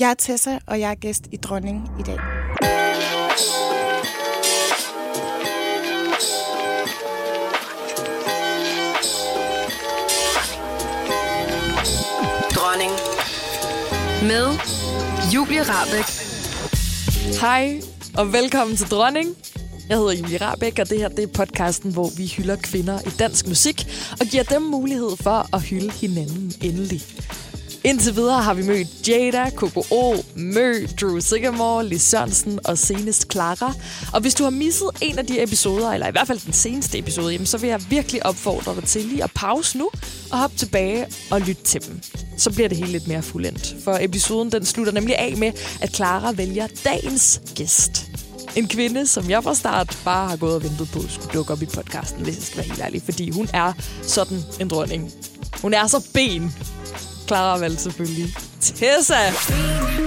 Jeg er Tessa, og jeg er gæst i Dronning i dag. Dronning. Med Julie Rabeck. Hej, og velkommen til Dronning. Jeg hedder Julie Rabeck, og det her det er podcasten, hvor vi hylder kvinder i dansk musik og giver dem mulighed for at hylde hinanden endelig. Indtil videre har vi mødt Jada, Coco O, Mø, Drew Sigamore, Lis Sørensen og senest Clara. Og hvis du har misset en af de episoder, eller i hvert fald den seneste episode, jamen, så vil jeg virkelig opfordre dig til lige at pause nu og hoppe tilbage og lytte til dem. Så bliver det hele lidt mere fuldendt. For episoden den slutter nemlig af med, at Clara vælger dagens gæst. En kvinde, som jeg fra start bare har gået og ventet på, skulle dukke op i podcasten, hvis jeg skal være helt ærlig. Fordi hun er sådan en dronning. Hun er så ben. Clara Val selvfølgelig. Tessa.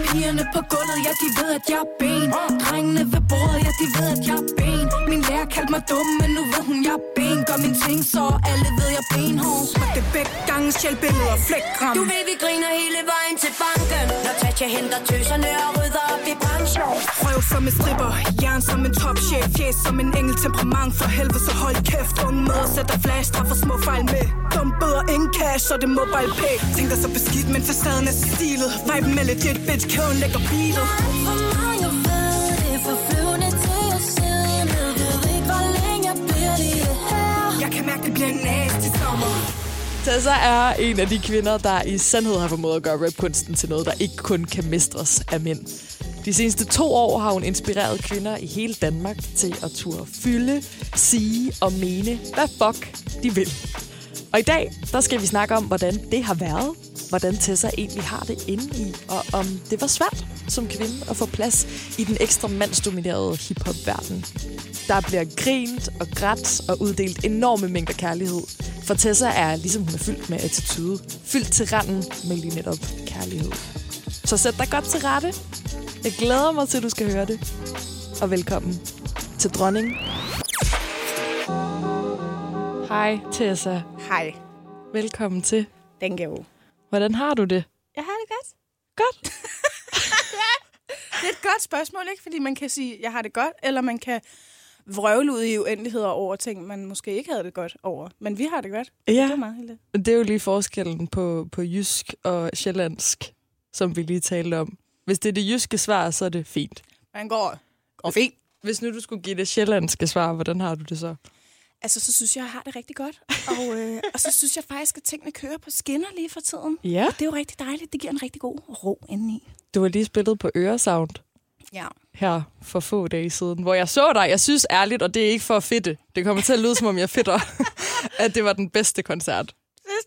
Pigerne på gulvet, ja, de ved, at jeg er ben. Drengene ved bordet, ja, de ved, at jeg er ben. Min lærer kaldte mig dum, men nu ved hun, jeg er ben. Gør min ting, så alle ved, jeg er benhård. Smagte begge gange sjælbilleder og flækram. Du ved, vi griner hele vejen til banken Når Tatja henter tøserne og rydder op i branchen Røv som en stripper, jern som en topchef, fjes som en engel temperament. For helvede, så hold kæft. Unge møder sætter flash, straffer små fejl med. Dum bøder, ingen cash, så det mobile pay. Tænk dig så beskidt, men facaden er så stilet. Vibe med legit, bitch, kæden lægger beatet. For ved det til siden Jeg ved ikke, hvor længe jeg bliver lige her Jeg kan mærke, det bliver en næste sommer. Tessa er en af de kvinder, der i sandhed har formået at gøre rapkunsten til noget, der ikke kun kan mestres af mænd. De seneste to år har hun inspireret kvinder i hele Danmark til at turde fylde, sige og mene, hvad fuck de vil. Og i dag, der skal vi snakke om, hvordan det har været, hvordan Tessa egentlig har det inde i, og om det var svært som kvinde at få plads i den ekstra mandsdominerede hiphop-verden. Der bliver grint og grædt og uddelt enorme mængder kærlighed. For Tessa er, ligesom hun er fyldt med attitude, fyldt til randen med lige netop kærlighed. Så sæt dig godt til rette. Jeg glæder mig til, at du skal høre det. Og velkommen til Dronning. Hej Tessa. Hej. Velkommen til. Den gav. Hvordan har du det? Jeg har det godt. Godt. Det er et godt spørgsmål, ikke? Fordi man kan sige, jeg har det godt, eller man kan vrøvle ud i uendeligheder over ting, man måske ikke havde det godt over. Men vi har det godt. Ja, Det er meget heldigt. det er jo lige forskellen på, på jysk og sjællandsk, som vi lige talte om. Hvis det er det jyske svar, så er det fint. Man går, går fint. Hvis nu du skulle give det sjællandske svar, hvordan har du det så? Altså, så synes jeg, jeg har det rigtig godt. Og, øh, og så synes jeg faktisk, at tingene kører på skinner lige for tiden. Ja. Og det er jo rigtig dejligt. Det giver en rigtig god ro indeni. Du har lige spillet på Øresound Ja. her for få dage siden, hvor jeg så dig. Jeg synes ærligt, og det er ikke for at fedte. Det kommer til at lyde, som om jeg fedter, at det var den bedste koncert,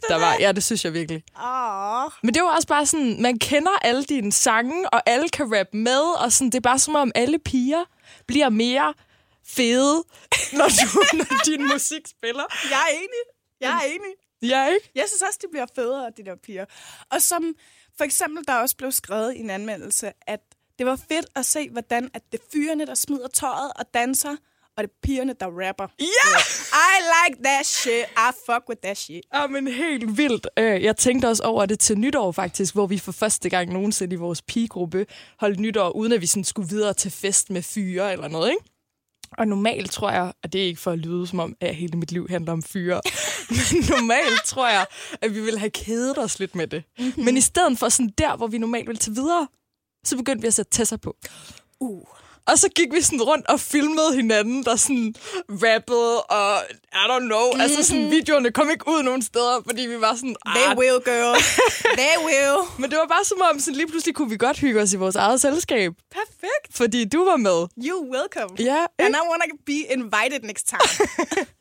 der var. Ja, det synes jeg virkelig. Åh. Men det var også bare sådan, man kender alle dine sange, og alle kan rappe med, og sådan, det er bare som om alle piger bliver mere fede, når, du, når din musik spiller. Jeg er enig. Jeg er enig. Ja, ikke? Jeg synes også, de bliver federe, de der piger. Og som for eksempel, der også blev skrevet i en anmeldelse, at det var fedt at se, hvordan at det fyrene, der smider tøjet og danser, og det er pigerne, der rapper. Ja! I like that shit. I fuck with that shit. Ja, men helt vildt. Øh, Jeg tænkte også over det til nytår faktisk, hvor vi for første gang nogensinde i vores pigegruppe holdt nytår, uden at vi sådan skulle videre til fest med fyre eller noget, ikke? Og normalt tror jeg, og det er ikke for at lyde som om, at hele mit liv handler om fyre, men normalt tror jeg, at vi ville have kædet os lidt med det. Mm-hmm. Men i stedet for sådan der, hvor vi normalt ville til videre, så begyndte vi at sætte Tessa på. Uh. Og så gik vi sådan rundt og filmede hinanden, der sådan rappede, og I don't know, mm-hmm. altså sådan videoerne kom ikke ud nogen steder, fordi vi var sådan, They ah. will, girl. They will. Men det var bare som om, sådan lige pludselig kunne vi godt hygge os i vores eget selskab, Perfekt. fordi du var med. You welcome. Ja, And ikke? I want to be invited next time.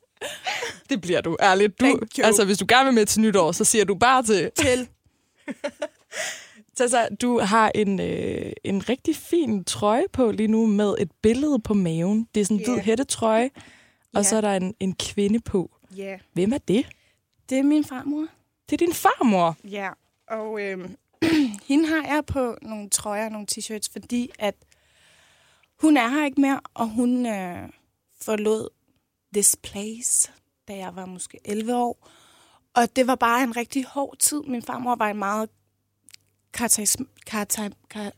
det bliver du, ærligt. Du, altså, hvis du gerne vil med til nytår, så siger du bare til. Til. Tessa, du har en, øh, en rigtig fin trøje på lige nu med et billede på maven. Det er sådan en Ja. hvid hættetrøje, og så er der en, en kvinde på. Ja. Yeah. Hvem er det? Det er min farmor. Det er din farmor. Ja, og øh, hende har jeg på nogle trøjer og nogle t-shirts, fordi at hun er her ikke mere, og hun øh, forlod this place, da jeg var måske 11 år. Og det var bare en rigtig hård tid. Min farmor var en meget karism, karism, kar,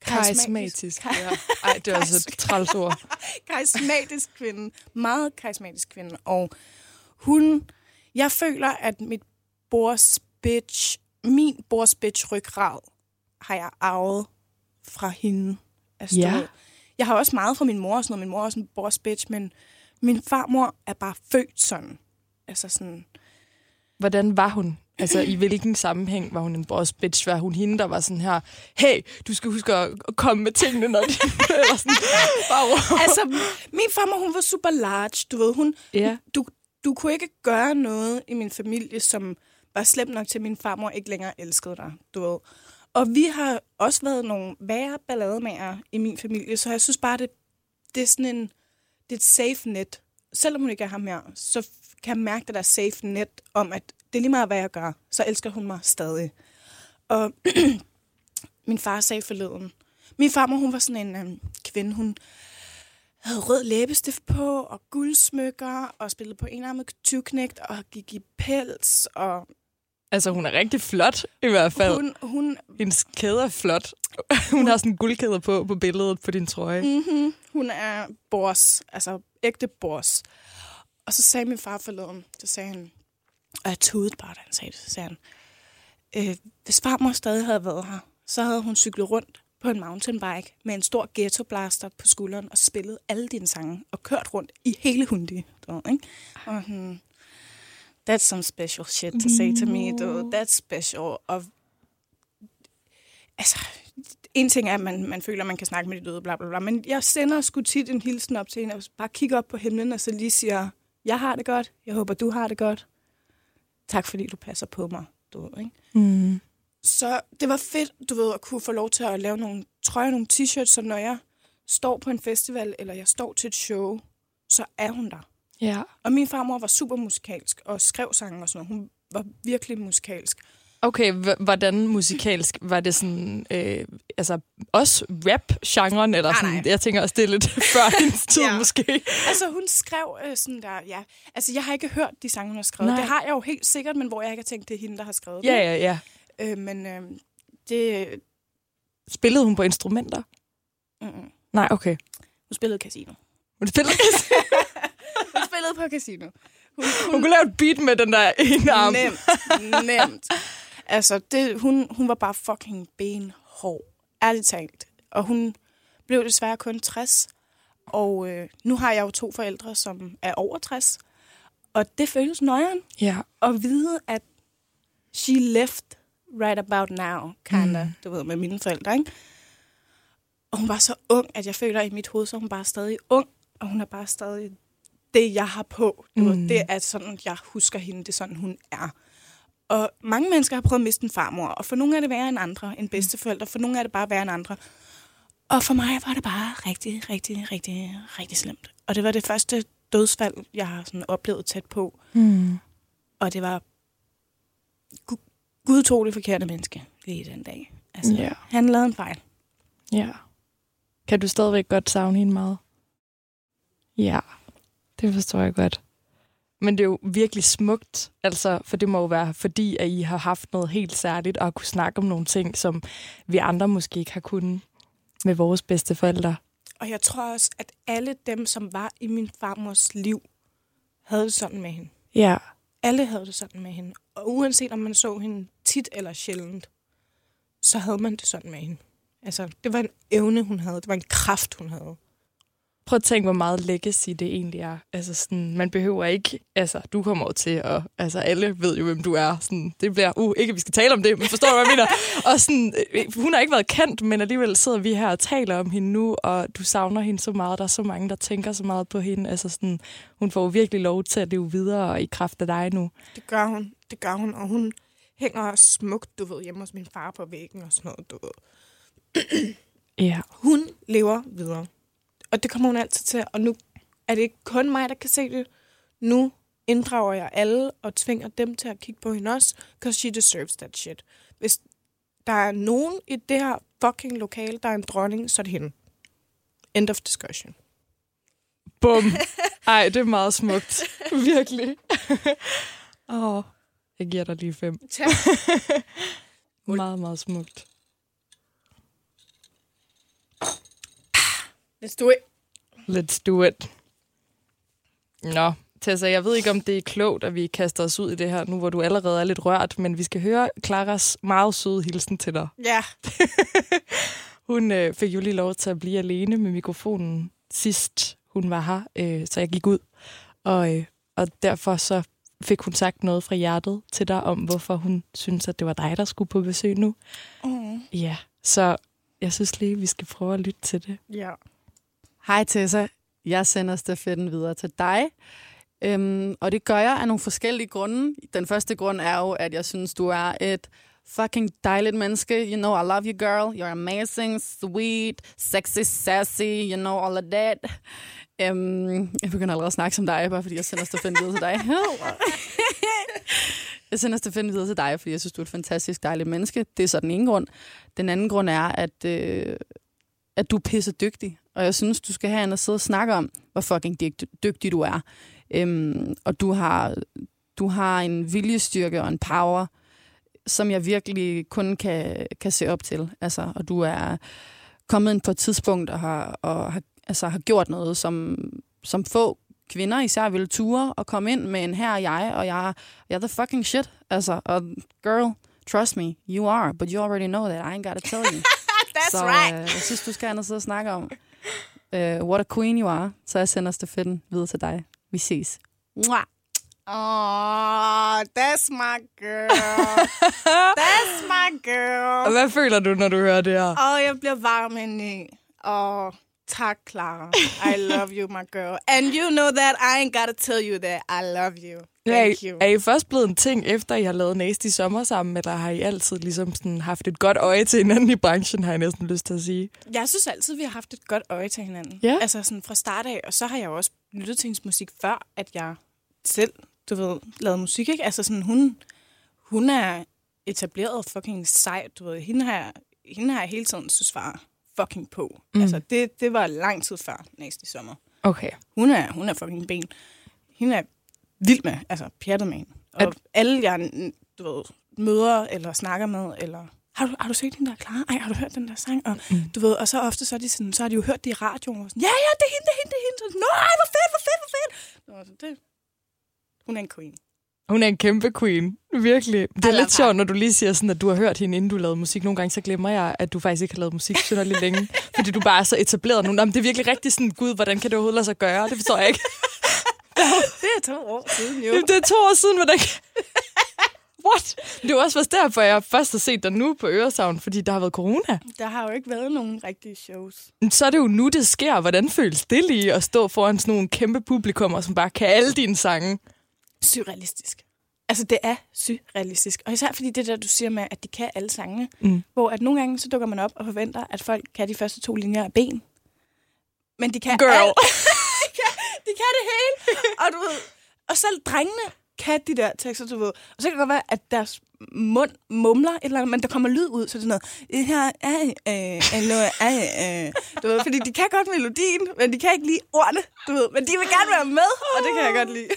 Karismatisk. Ja. Ej, det er også et træls ord. karismatisk kvinde. Meget karismatisk kvinde. Og hun... Jeg føler, at mit bors bitch... Min bors bitch ryggrad har jeg arvet fra hende. Altså, Ja. Jeg har også meget fra min mor og sådan noget. Min mor er også en bors bitch, men min farmor er bare født sådan. Altså sådan... Hvordan var hun? Altså, i hvilken sammenhæng var hun en boss bitch? Var hun hende, der var sådan her, hey, du skal huske at komme med tingene, når de... Eller sådan, bare, altså, min farmor, hun var super large, du ved. Hun, Ja. du, du kunne ikke gøre noget i min familie, som var slemt nok til, at min farmor ikke længere elskede dig, du ved. Og vi har også været nogle værre ballademager i min familie, så jeg synes bare, det, det er sådan en, det er et safe net. Selvom hun ikke er ham her, så kan jeg mærke det der safe net om, at det er lige meget, hvad jeg gør, så elsker hun mig stadig. Og min far sagde forleden, min farmor, hun var sådan en øhm, kvinde, hun havde rød læbestift på, og guldsmykker, og spillede på enarmet tyvknægt, og gik i pels, og altså, hun er rigtig flot, i hvert fald. Hun... hun, hun, Hendes kæde er flot. Hun har sådan en guldkæde på, på billedet på din trøje. mm-hmm, hun er bors, altså ægte bors. Og så sagde min far forleden, så sagde han, og jeg tudede bare, da han sagde det, så sagde han, øh, hvis farmor stadig havde været her, så havde hun cyklet rundt på en mountainbike med en stor ghetto blaster på skulderen og spillet alle dine sange og kørt rundt i hele Hundi. Du ved, ikke? Og hmm, that's some special shit to say to me. Du, that's special. Og altså, en ting er, at man, man føler, at man kan snakke med de døde, bla bla bla, men jeg sender sgu tit en hilsen op til hende, og bare kigger op på himlen, og så lige siger, jeg har det godt, jeg håber, du har det godt. Tak, fordi du passer på mig. Du ved, ikke? Mm. Så det var fedt, du ved, at kunne få lov til at lave nogle trøjer, nogle t-shirts, så når jeg står på en festival, eller jeg står til et show, så er hun der. Ja. Og min farmor var super musikalsk, og skrev sange og sådan noget. Hun var virkelig musikalsk. Okay, hvordan musikalsk? Var det sådan, øh, altså også rap-genren? Eller Nej, sådan, nej. Jeg tænker også, det er lidt før hendes tid Ja. måske. Altså, hun skrev øh, sådan der, ja. Altså, jeg har ikke hørt de sange, hun har skrevet. Nej. Det har jeg jo helt sikkert, men hvor jeg ikke har tænkt, det er hende, der har skrevet Ja, det. ja, ja. Øh, men øh, det... Spillede hun på instrumenter? Mm, mm. Nej, okay. Hun spillede casino. Hun spillede Hun spillede på casino. Hun, Hun kunne lave et beat med den der ene arm. Nemt, nemt. Altså, det, hun, hun var bare fucking benhård. Ærligt talt. Og hun blev desværre kun 60. Og øh, nu har jeg jo to forældre, som er over 60. Og det føles nøjeren Ja. at vide, at she left right about now, kinda, mm. du ved, med mine forældre, ikke? Og hun var så ung, at jeg føler, i mit hoved, så hun bare stadig ung, og hun er bare stadig det, jeg har på. Du mm. ved, det er sådan, jeg husker hende, det er sådan, hun er. Og mange mennesker har prøvet at miste en farmor, og for nogle er det værre end andre, end bedsteforældre, for nogle er det bare værre end andre. Og for mig var det bare rigtig, rigtig, rigtig, rigtig slemt. Og det var det første dødsfald, jeg har sådan oplevet tæt på. Mm. Og det var gu- Gud tog det forkerte menneske lige den dag. Altså, Ja. Han lavede en fejl. Ja. Kan du stadigvæk godt savne hende meget? Ja, det forstår jeg godt. Men det er jo virkelig smukt, altså, for det må jo være, fordi at I har haft noget helt særligt og har kunne snakke om nogle ting, som vi andre måske ikke har kunnet med vores bedste forældre. Og jeg tror også, at alle dem, som var i min farmors liv, havde det sådan med hende. Ja, Alle havde det sådan med hende. Og uanset om man så hende tit eller sjældent, så havde man det sådan med hende. Altså, det var en evne, hun havde. Det var en kraft, hun havde. Prøv at tænke, hvor meget legacy det egentlig er. Altså sådan, man behøver ikke, altså du kommer jo til at, altså alle ved jo, hvem du er. Sådan, det bliver, uh, ikke at vi skal tale om det, men forstår du, hvad jeg mener? Og sådan, øh, hun har ikke været kendt, men alligevel sidder vi her og taler om hende nu, og du savner hende så meget. Der er så mange, der tænker så meget på hende. Altså sådan, hun får jo virkelig lov til at leve videre i kraft af dig nu. Det gør hun. Det gør hun. Og hun hænger smukt, du ved, hjemme hos min far på væggen og sådan noget, du ved. Ja. Hun lever videre. Og det kommer hun altid til. Og nu er det ikke kun mig, der kan se det. Nu inddrager jeg alle og tvinger dem til at kigge på hende også, because she deserves that shit. Hvis der er nogen i det her fucking lokale, der er en dronning, så er det hende. End of discussion. Bum. Ej, det er meget smukt. Virkelig. Åh, oh, jeg giver dig lige fem. Tak. Meget, meget smukt. Let's do it. Let's do it. Nå, Tessa, jeg ved ikke, om det er klogt, at vi kaster os ud i det her, nu hvor du allerede er lidt rørt, men vi skal høre Claras meget søde hilsen til dig. Ja. Hun øh, fik jo lige lov til at blive alene med mikrofonen sidst hun var her, øh, så jeg gik ud. Og, øh, og derfor så fik hun sagt noget fra hjertet til dig om, hvorfor hun synes, at det var dig, der skulle på besøg nu. Mm. Ja, så jeg synes lige, vi skal prøve at lytte til det. Ja. Hej Tessa, jeg sender stafetten videre til dig. Øhm, og det gør jeg af nogle forskellige grunde. Den første grund er jo, at jeg synes, du er et fucking dejligt menneske. You know, I love you, girl. You're amazing, sweet, sexy, sassy, you know, all of that. Øhm, jeg begynder allerede at snakke som dig, bare fordi jeg sender stafetten videre til dig. jeg sender stafetten videre til dig, fordi jeg synes, du er et fantastisk dejligt menneske. Det er så den ene grund. Den anden grund er, at, øh, at du er pisse dygtig. Og jeg synes, du skal have en at sidde og snakke om, hvor fucking dyg- dygtig du er. Øhm, og du har, du har en viljestyrke og en power, som jeg virkelig kun kan, kan se op til. Altså, og du er kommet ind på et tidspunkt og har, og har, altså, har gjort noget, som, som få kvinder især ville ture og komme ind med en her er jeg, og jeg, jeg er the fucking shit. Altså, og girl, trust me, you are, but you already know that. I ain't gotta tell you. That's så right. øh, jeg synes, du skal have noget at og snakke om. Uh, what a queen you are. Så jeg sender stafetten videre til dig. Vi ses. Mwah. Oh, that's my girl. that's my Og girl. hvad føler du, når du hører det her? Åh, oh, jeg bliver varm indeni. Åh, oh, tak, Clara. I love you, my girl. And you know that I ain't gotta tell you that I love you. Thank er, I, you. er I først blevet en ting, efter I har lavet Nasty Sommer sammen, eller har I altid ligesom sådan haft et godt øje til hinanden i branchen, har jeg næsten lyst til at sige? Jeg synes altid, vi har haft et godt øje til hinanden. Ja. Altså sådan fra start af, og så har jeg jo også lyttet til hendes musik før, at jeg selv, du ved, lavede musik, ikke? Altså sådan, hun, hun er etableret fucking sej, du ved. Hende har, hende har jeg hele tiden synes var fucking på. Mm. Altså, det, det var lang tid før næste sommer. Okay. Hun er, hun er fucking ben. Hende er vild med, altså pjattet med hende. Og At- alle jeg, du ved, møder eller snakker med, eller har du, har du set hende, der er klar? Ej, har du hørt den der sang? Og, mm. du ved, og så ofte så er de sådan, så har de jo hørt det i radioen. Og sådan, ja, ja, det er hende, det er hende, det er hende. Så, Nå, ej, hvor fedt, hvor fedt, hvor fedt. Så, det, hun er en queen. Hun er en kæmpe queen. Virkelig. Det er lidt sjovt, når du lige siger sådan, at du har hørt hende, inden du lavede musik. Nogle gange så glemmer jeg, at du faktisk ikke har lavet musik lidt længe. Fordi du bare er så etableret nu. Nå, men det er virkelig rigtig sådan, gud, hvordan kan det overhovedet lade sig gøre? Det forstår jeg ikke. Det er to år siden, jo. Jamen, det er to år siden, hvordan. What? Det er jo også først derfor, jeg først har set dig nu på Øresavn, fordi der har været corona. Der har jo ikke været nogen rigtige shows. Så er det jo nu, det sker. Hvordan føles det lige at stå foran sådan nogle kæmpe publikummer, som bare kan alle dine sange? Surrealistisk. Altså, det er surrealistisk. Og især fordi det der, du siger med, at de kan alle sangene. Mm. Hvor at nogle gange, så dukker man op og forventer, at folk kan de første to linjer af ben. Men de kan Girl. alt. de, kan, de kan det hele. Og, du ved, og selv drengene kan de der tekster, du ved. Og så kan det godt være, at deres mund mumler et eller andet, men der kommer lyd ud, så det er noget, det her er, øh, er øh, du ved, fordi de kan godt melodien, men de kan ikke lide ordene, du ved, men de vil gerne være med, og det kan jeg godt lide.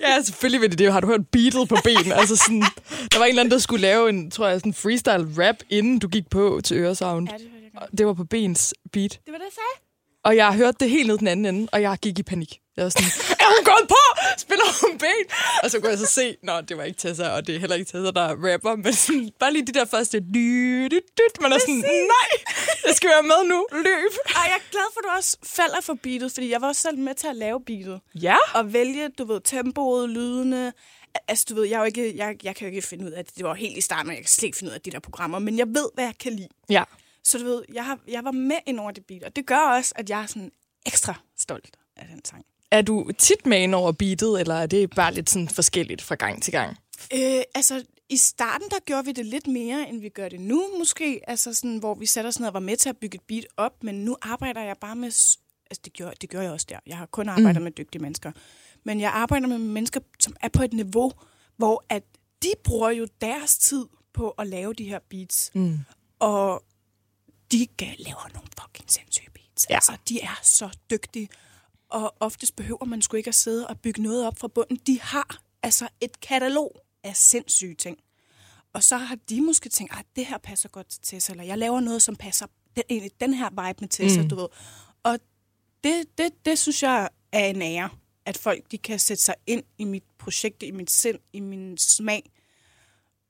Ja, selvfølgelig vil det det. Har du hørt beatet på ben? altså sådan, der var en eller anden, der skulle lave en, tror jeg, sådan freestyle rap, inden du gik på til Øresound. Ja, det hørte jeg godt. Det var på bens beat. Det var det, jeg sagde. Og jeg hørte det helt ned den anden ende, og jeg gik i panik. Jeg var sådan, er hun gået på? Spiller hun ben? Og så kunne jeg så se, nå, det var ikke Tessa, og det er heller ikke Tessa, der rapper, men sådan, bare lige de der første dyt, dyt, dyt, man er sådan, nej, jeg skal være med nu, løb. Og jeg er glad for, at du også falder for beatet, fordi jeg var også selv med til at lave beatet. Ja. Og vælge, du ved, tempoet, lydene. Altså, du ved, jeg, er jo ikke, jeg, jeg kan jo ikke finde ud af det. Det var helt i starten, og jeg kan slet ikke finde ud af de der programmer. Men jeg ved, hvad jeg kan lide. Ja. Så du ved, jeg, har, jeg var med ind over det beat. Og det gør også, at jeg er sådan ekstra stolt af den sang. Er du tit med ind over beatet, eller er det bare lidt sådan forskelligt fra gang til gang? Øh, altså, i starten, der gjorde vi det lidt mere, end vi gør det nu, måske. Altså, sådan, hvor vi satte os ned og var med til at bygge et beat op. Men nu arbejder jeg bare med... Altså, det gjorde, det gjorde jeg også der. Jeg har kun arbejdet mm. med dygtige mennesker. Men jeg arbejder med mennesker, som er på et niveau, hvor at de bruger jo deres tid på at lave de her beats. Mm. Og de laver nogle fucking sindssyge beats. Ja. Altså, de er så dygtige. Og oftest behøver man sgu ikke at sidde og bygge noget op fra bunden. De har altså et katalog af sindssyge ting. Og så har de måske tænkt, at det her passer godt til Tessa, eller jeg laver noget, som passer den, den her vibe med Tessa, mm. du ved. Og det, det, det synes jeg er en ære, at folk de kan sætte sig ind i mit projekt, i mit sind, i min smag,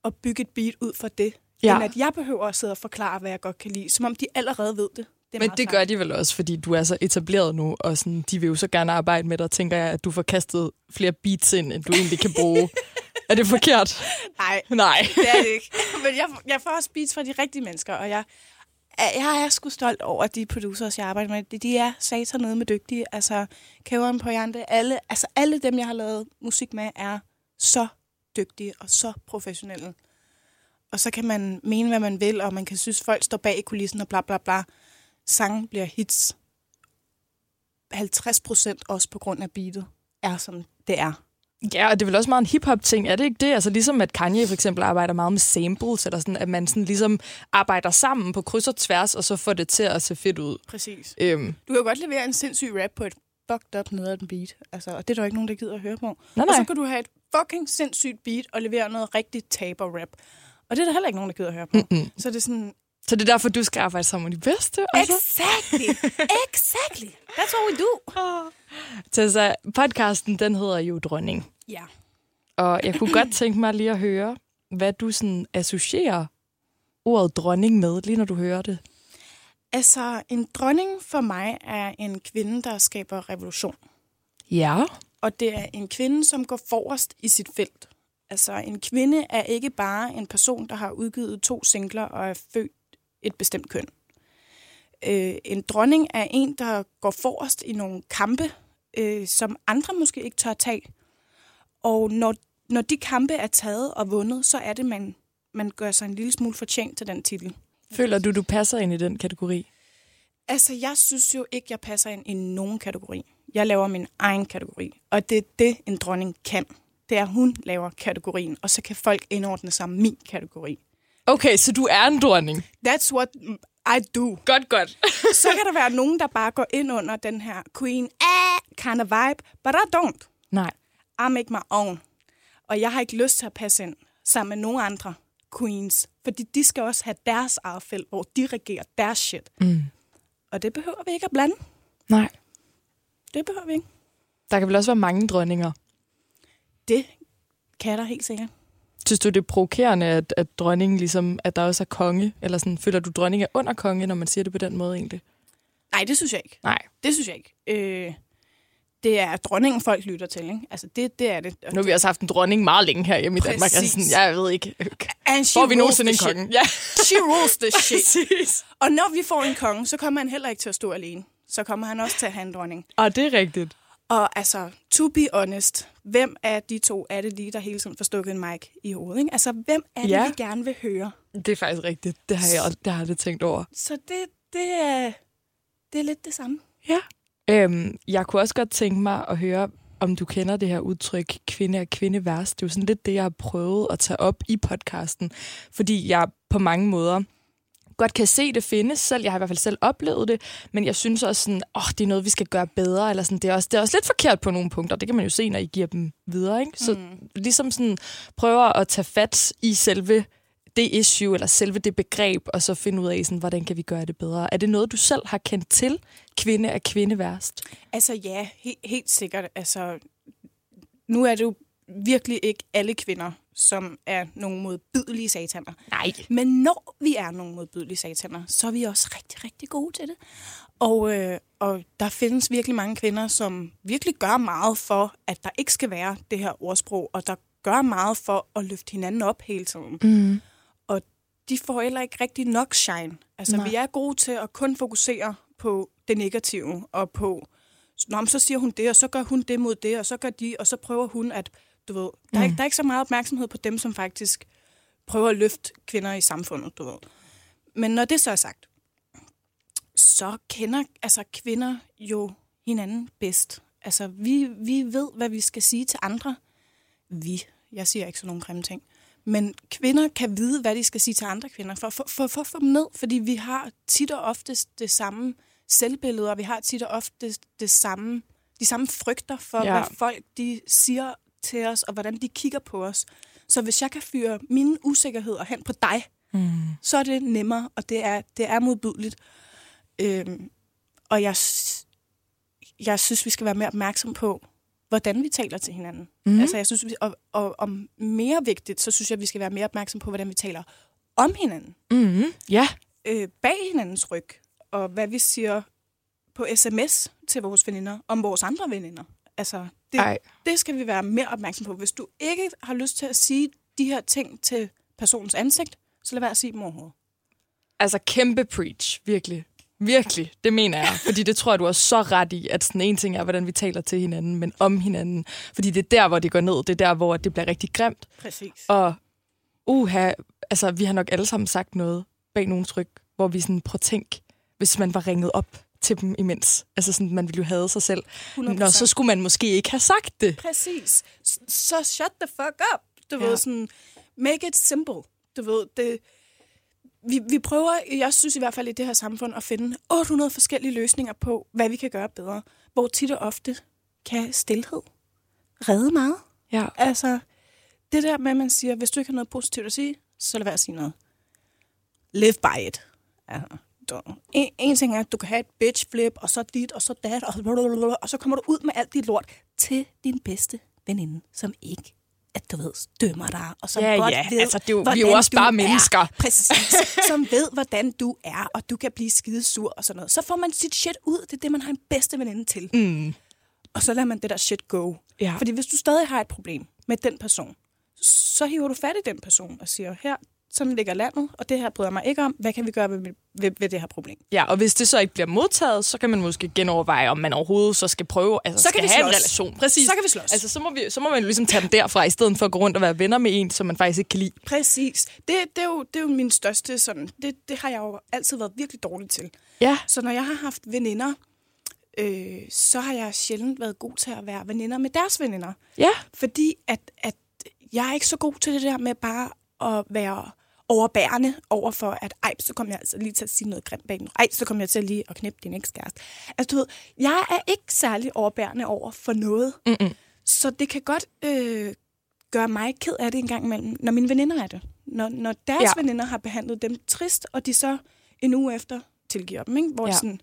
og bygge et beat ud fra det. Ja. End at jeg behøver at sidde og forklare, hvad jeg godt kan lide, som om de allerede ved det. det Men det gør de vel også, fordi du er så etableret nu, og sådan, de vil jo så gerne arbejde med dig, tænker jeg, at du får kastet flere beats ind, end du egentlig kan bruge. er det forkert? Nej, Nej. det er det ikke. Men jeg, jeg får også beats fra de rigtige mennesker, og jeg, jeg er sgu stolt over de producers, jeg arbejder med. De- De er satan nede med dygtige. Altså, Kæveren på Jante, alle, altså alle dem, jeg har lavet musik med, er så dygtige og så professionelle. Og så kan man mene, hvad man vil, og man kan synes, folk står bag i kulissen og bla bla bla. Sangen bliver hits. 50 procent også på grund af beatet er, som det er. Ja, og det er vel også meget en hip-hop-ting, er det ikke det? Altså ligesom at Kanye for eksempel arbejder meget med samples, eller sådan, at man sådan ligesom arbejder sammen på kryds og tværs, og så får det til at se fedt ud. Præcis. Øhm, Du kan godt levere en sindssyg rap på et fucked up nede af den beat. Altså, og det er der jo ikke nogen, der gider at høre på. nej, Og nej. så kan du have et fucking sindssygt beat og levere noget rigtig taber-rap. Og det er der heller ikke nogen, der gider at høre på. Mm-mm. Så det er sådan, Så det er derfor, du skal arbejde sammen med de bedste. Altså. exactly, exactly. That's what we do. Tessa, podcasten, den hedder jo Dronning. Ja. Og jeg kunne godt tænke mig lige at høre, hvad du sådan associerer ordet dronning med, lige når du hører det. Altså, en dronning for mig er en kvinde, der skaber revolution. Ja. Og det er en kvinde, som går forrest i sit felt. Altså, en kvinde er ikke bare en person, der har udgivet to singler og er født et bestemt køn. Øh, en dronning er en, der går forrest i nogle kampe, øh, som andre måske ikke tør tage. Og når, når de kampe er taget og vundet, så er det, man, man gør sig en lille smule fortjent til den titel. Føler du, du passer ind i den kategori? Altså, jeg synes jo ikke, jeg passer ind i nogen kategori. Jeg laver min egen kategori, og det er det, en dronning kan. Det er, at hun laver kategorien, og så kan folk indordne sig min kategori. Okay, så du er en dronning. That's what I do. Godt, godt. Så kan der være nogen, der bare går ind under den her queen ah, kind of vibe, but I don't. Nej. I make my own. Og jeg har ikke lyst til at passe ind sammen med nogen andre queens, fordi de skal også have deres eget felt, hvor de regerer deres shit. Mm. Og det behøver vi ikke at blande. Nej. Det behøver vi ikke. Der kan vel også være mange dronninger. Det kan der helt sikkert. Synes du, det er provokerende, at, at dronningen ligesom, at der også er konge? Eller sådan, føler du, dronning er under konge, når man siger det på den måde egentlig? Nej, det synes jeg ikke. Nej. Det synes jeg ikke. Øh, det er dronningen, folk lytter til. Ikke? Altså, det, det er det. Og Nu har vi også haft en dronning meget længe her hjemme i Danmark. Altså, Præcis. sådan, jeg ved ikke, And she får vi nogensinde en konge? Ja, She rules the shit. præcis. Og når vi får en konge, så kommer han heller ikke til at stå alene. Så kommer han også til at have en dronning. Og det er rigtigt. Og altså, to be honest, hvem af de to er det lige, der hele tiden får stukket en mic i hovedet? Ikke? Altså, hvem er det, Ja. vi gerne vil høre? Det er faktisk rigtigt. Det har jeg, det har jeg aldrig tænkt over. Så det, det, er, det er lidt det samme. Ja. Øhm, jeg kunne også godt tænke mig at høre, om du kender det her udtryk, kvinde er kvinde værst. Det er jo sådan lidt det, jeg har prøvet at tage op i podcasten, fordi jeg på mange måder godt kan se, det findes selv. Jeg har i hvert fald selv oplevet det, men jeg synes også sådan, åh, det er noget, vi skal gøre bedre, eller sådan, det er, også, det er også lidt forkert på nogle punkter. Det kan man jo se, når I giver dem videre, ikke? Så mm. ligesom sådan prøver at tage fat i selve det issue, eller selve det begreb, og så finde ud af, sådan, hvordan kan vi gøre det bedre. Er det noget, du selv har kendt til? Kvinde er kvinde værst. Altså ja, he- helt sikkert. Altså, nu er det jo virkelig ikke alle kvinder, som er nogle modbydelige sataner. Nej. Men når vi er nogle modbydelige sataner, så er vi også rigtig, rigtig gode til det. Og, øh, og der findes virkelig mange kvinder, som virkelig gør meget for, at der ikke skal være det her ordsprog, og der gør meget for at løfte hinanden op hele tiden. Mm. Og de får heller ikke rigtig nok shine. Altså, Nej. Vi er gode til at kun fokusere på det negative, og på, Nå, men så siger hun det, og så gør hun det mod det, og så gør de, og så prøver hun at, du ved, der, er, ikke, der er ikke så meget opmærksomhed på dem, som faktisk prøver at løfte kvinder i samfundet, du ved. Men når det så er sagt, så kender altså kvinder jo hinanden bedst. Altså, vi, vi ved, hvad vi skal sige til andre. Vi. Jeg siger ikke sådan nogle grimme ting. Men kvinder kan vide, hvad de skal sige til andre kvinder, for, for, for, for at få dem ned. Fordi vi har tit og oftest det samme selvbillede, og vi har tit og oftest det samme, de samme frygter for, ja. hvad folk de siger til os, og hvordan de kigger på os. Så hvis jeg kan fyre mine usikkerheder hen på dig, Mm. så er det nemmere, og det er, det er modbydeligt. Øhm, og jeg, jeg synes, vi skal være mere opmærksom på, hvordan vi taler til hinanden. Mm. Altså, jeg synes, og, og, og mere vigtigt, så synes jeg, at vi skal være mere opmærksom på, hvordan vi taler om hinanden. Mm. Ja. Øh, bag hinandens ryg, og hvad vi siger på sms til vores veninder, om vores andre veninder. Altså, det, Ej. det skal vi være mere opmærksom på. Hvis du ikke har lyst til at sige de her ting til personens ansigt, så lad være at sige dem overhovedet. Altså kæmpe preach, virkelig. Virkelig, det mener jeg. Fordi det tror jeg, du har så ret i, at sådan en ting er, hvordan vi taler til hinanden, men om hinanden. Fordi det er der, hvor det går ned. Det er der, hvor det bliver rigtig grimt. Præcis. Og uha, altså vi har nok alle sammen sagt noget bag nogle tryk, hvor vi sådan, prøv at tænk, hvis man var ringet op til dem imens. Altså sådan, man ville jo have sig selv. 100%. Nå, så skulle man måske ikke have sagt det. Præcis. Så shut the fuck up. Du ja. ved, sådan, make it simple. Du ved, det, vi, vi prøver, jeg synes i hvert fald i det her samfund, at finde 800 forskellige løsninger på, hvad vi kan gøre bedre. Hvor tit og ofte kan stillhed redde meget. Ja. Altså, det der med, at man siger, hvis du ikke har noget positivt at sige, så lad være at sige noget. Live by it. Altså, du, en, en ting er, at du kan have et bitch flip, og så dit, og så dat, og, blablabla, og så kommer du ud med alt dit lort til din bedste veninde, som ikke at du ved, dømmer dig, og som Ja, godt ja, ved, altså, det er jo- vi er jo også bare er. mennesker. Præcis. Som ved, hvordan du er, og du kan blive skidesur og sådan noget. Så får man sit shit ud. Det er det, man har en bedste veninde til. Mm. Og så lader man det der shit go. Ja. Fordi hvis du stadig har et problem med den person, så hiver du fat i den person og siger, her, sådan ligger landet, og det her bryder mig ikke om. Hvad kan vi gøre ved, ved, ved det her problem? Ja, og hvis det så ikke bliver modtaget, så kan man måske genoverveje, om man overhovedet så skal prøve, altså Så skal kan vi have en slås. relation. Præcis. Så kan vi slås. Altså, så må, vi, så må man ligesom tage dem derfra, i stedet for at gå rundt og være venner med en, som man faktisk ikke kan lide. Præcis. Det, det, er, jo, det er jo min største sådan, det, det har jeg jo altid været virkelig dårlig til. Ja. Så når jeg har haft veninder, øh, så har jeg sjældent været god til at være veninder med deres veninder. Ja. Fordi at, at jeg er ikke så god til det der med bare at være overbærende over for, at ej, så kommer jeg altså lige til at sige noget grimt bag den. Ej, så kommer jeg til lige at knippe din ekskæreste. Altså, du ved, jeg er ikke særlig overbærende over for noget. Mm-mm. Så det kan godt øh, gøre mig ked af det en gang imellem, når mine veninder er det. Når, når deres Ja. veninder har behandlet dem trist, og de så en uge efter tilgiver dem, ikke? Hvor ja. sådan,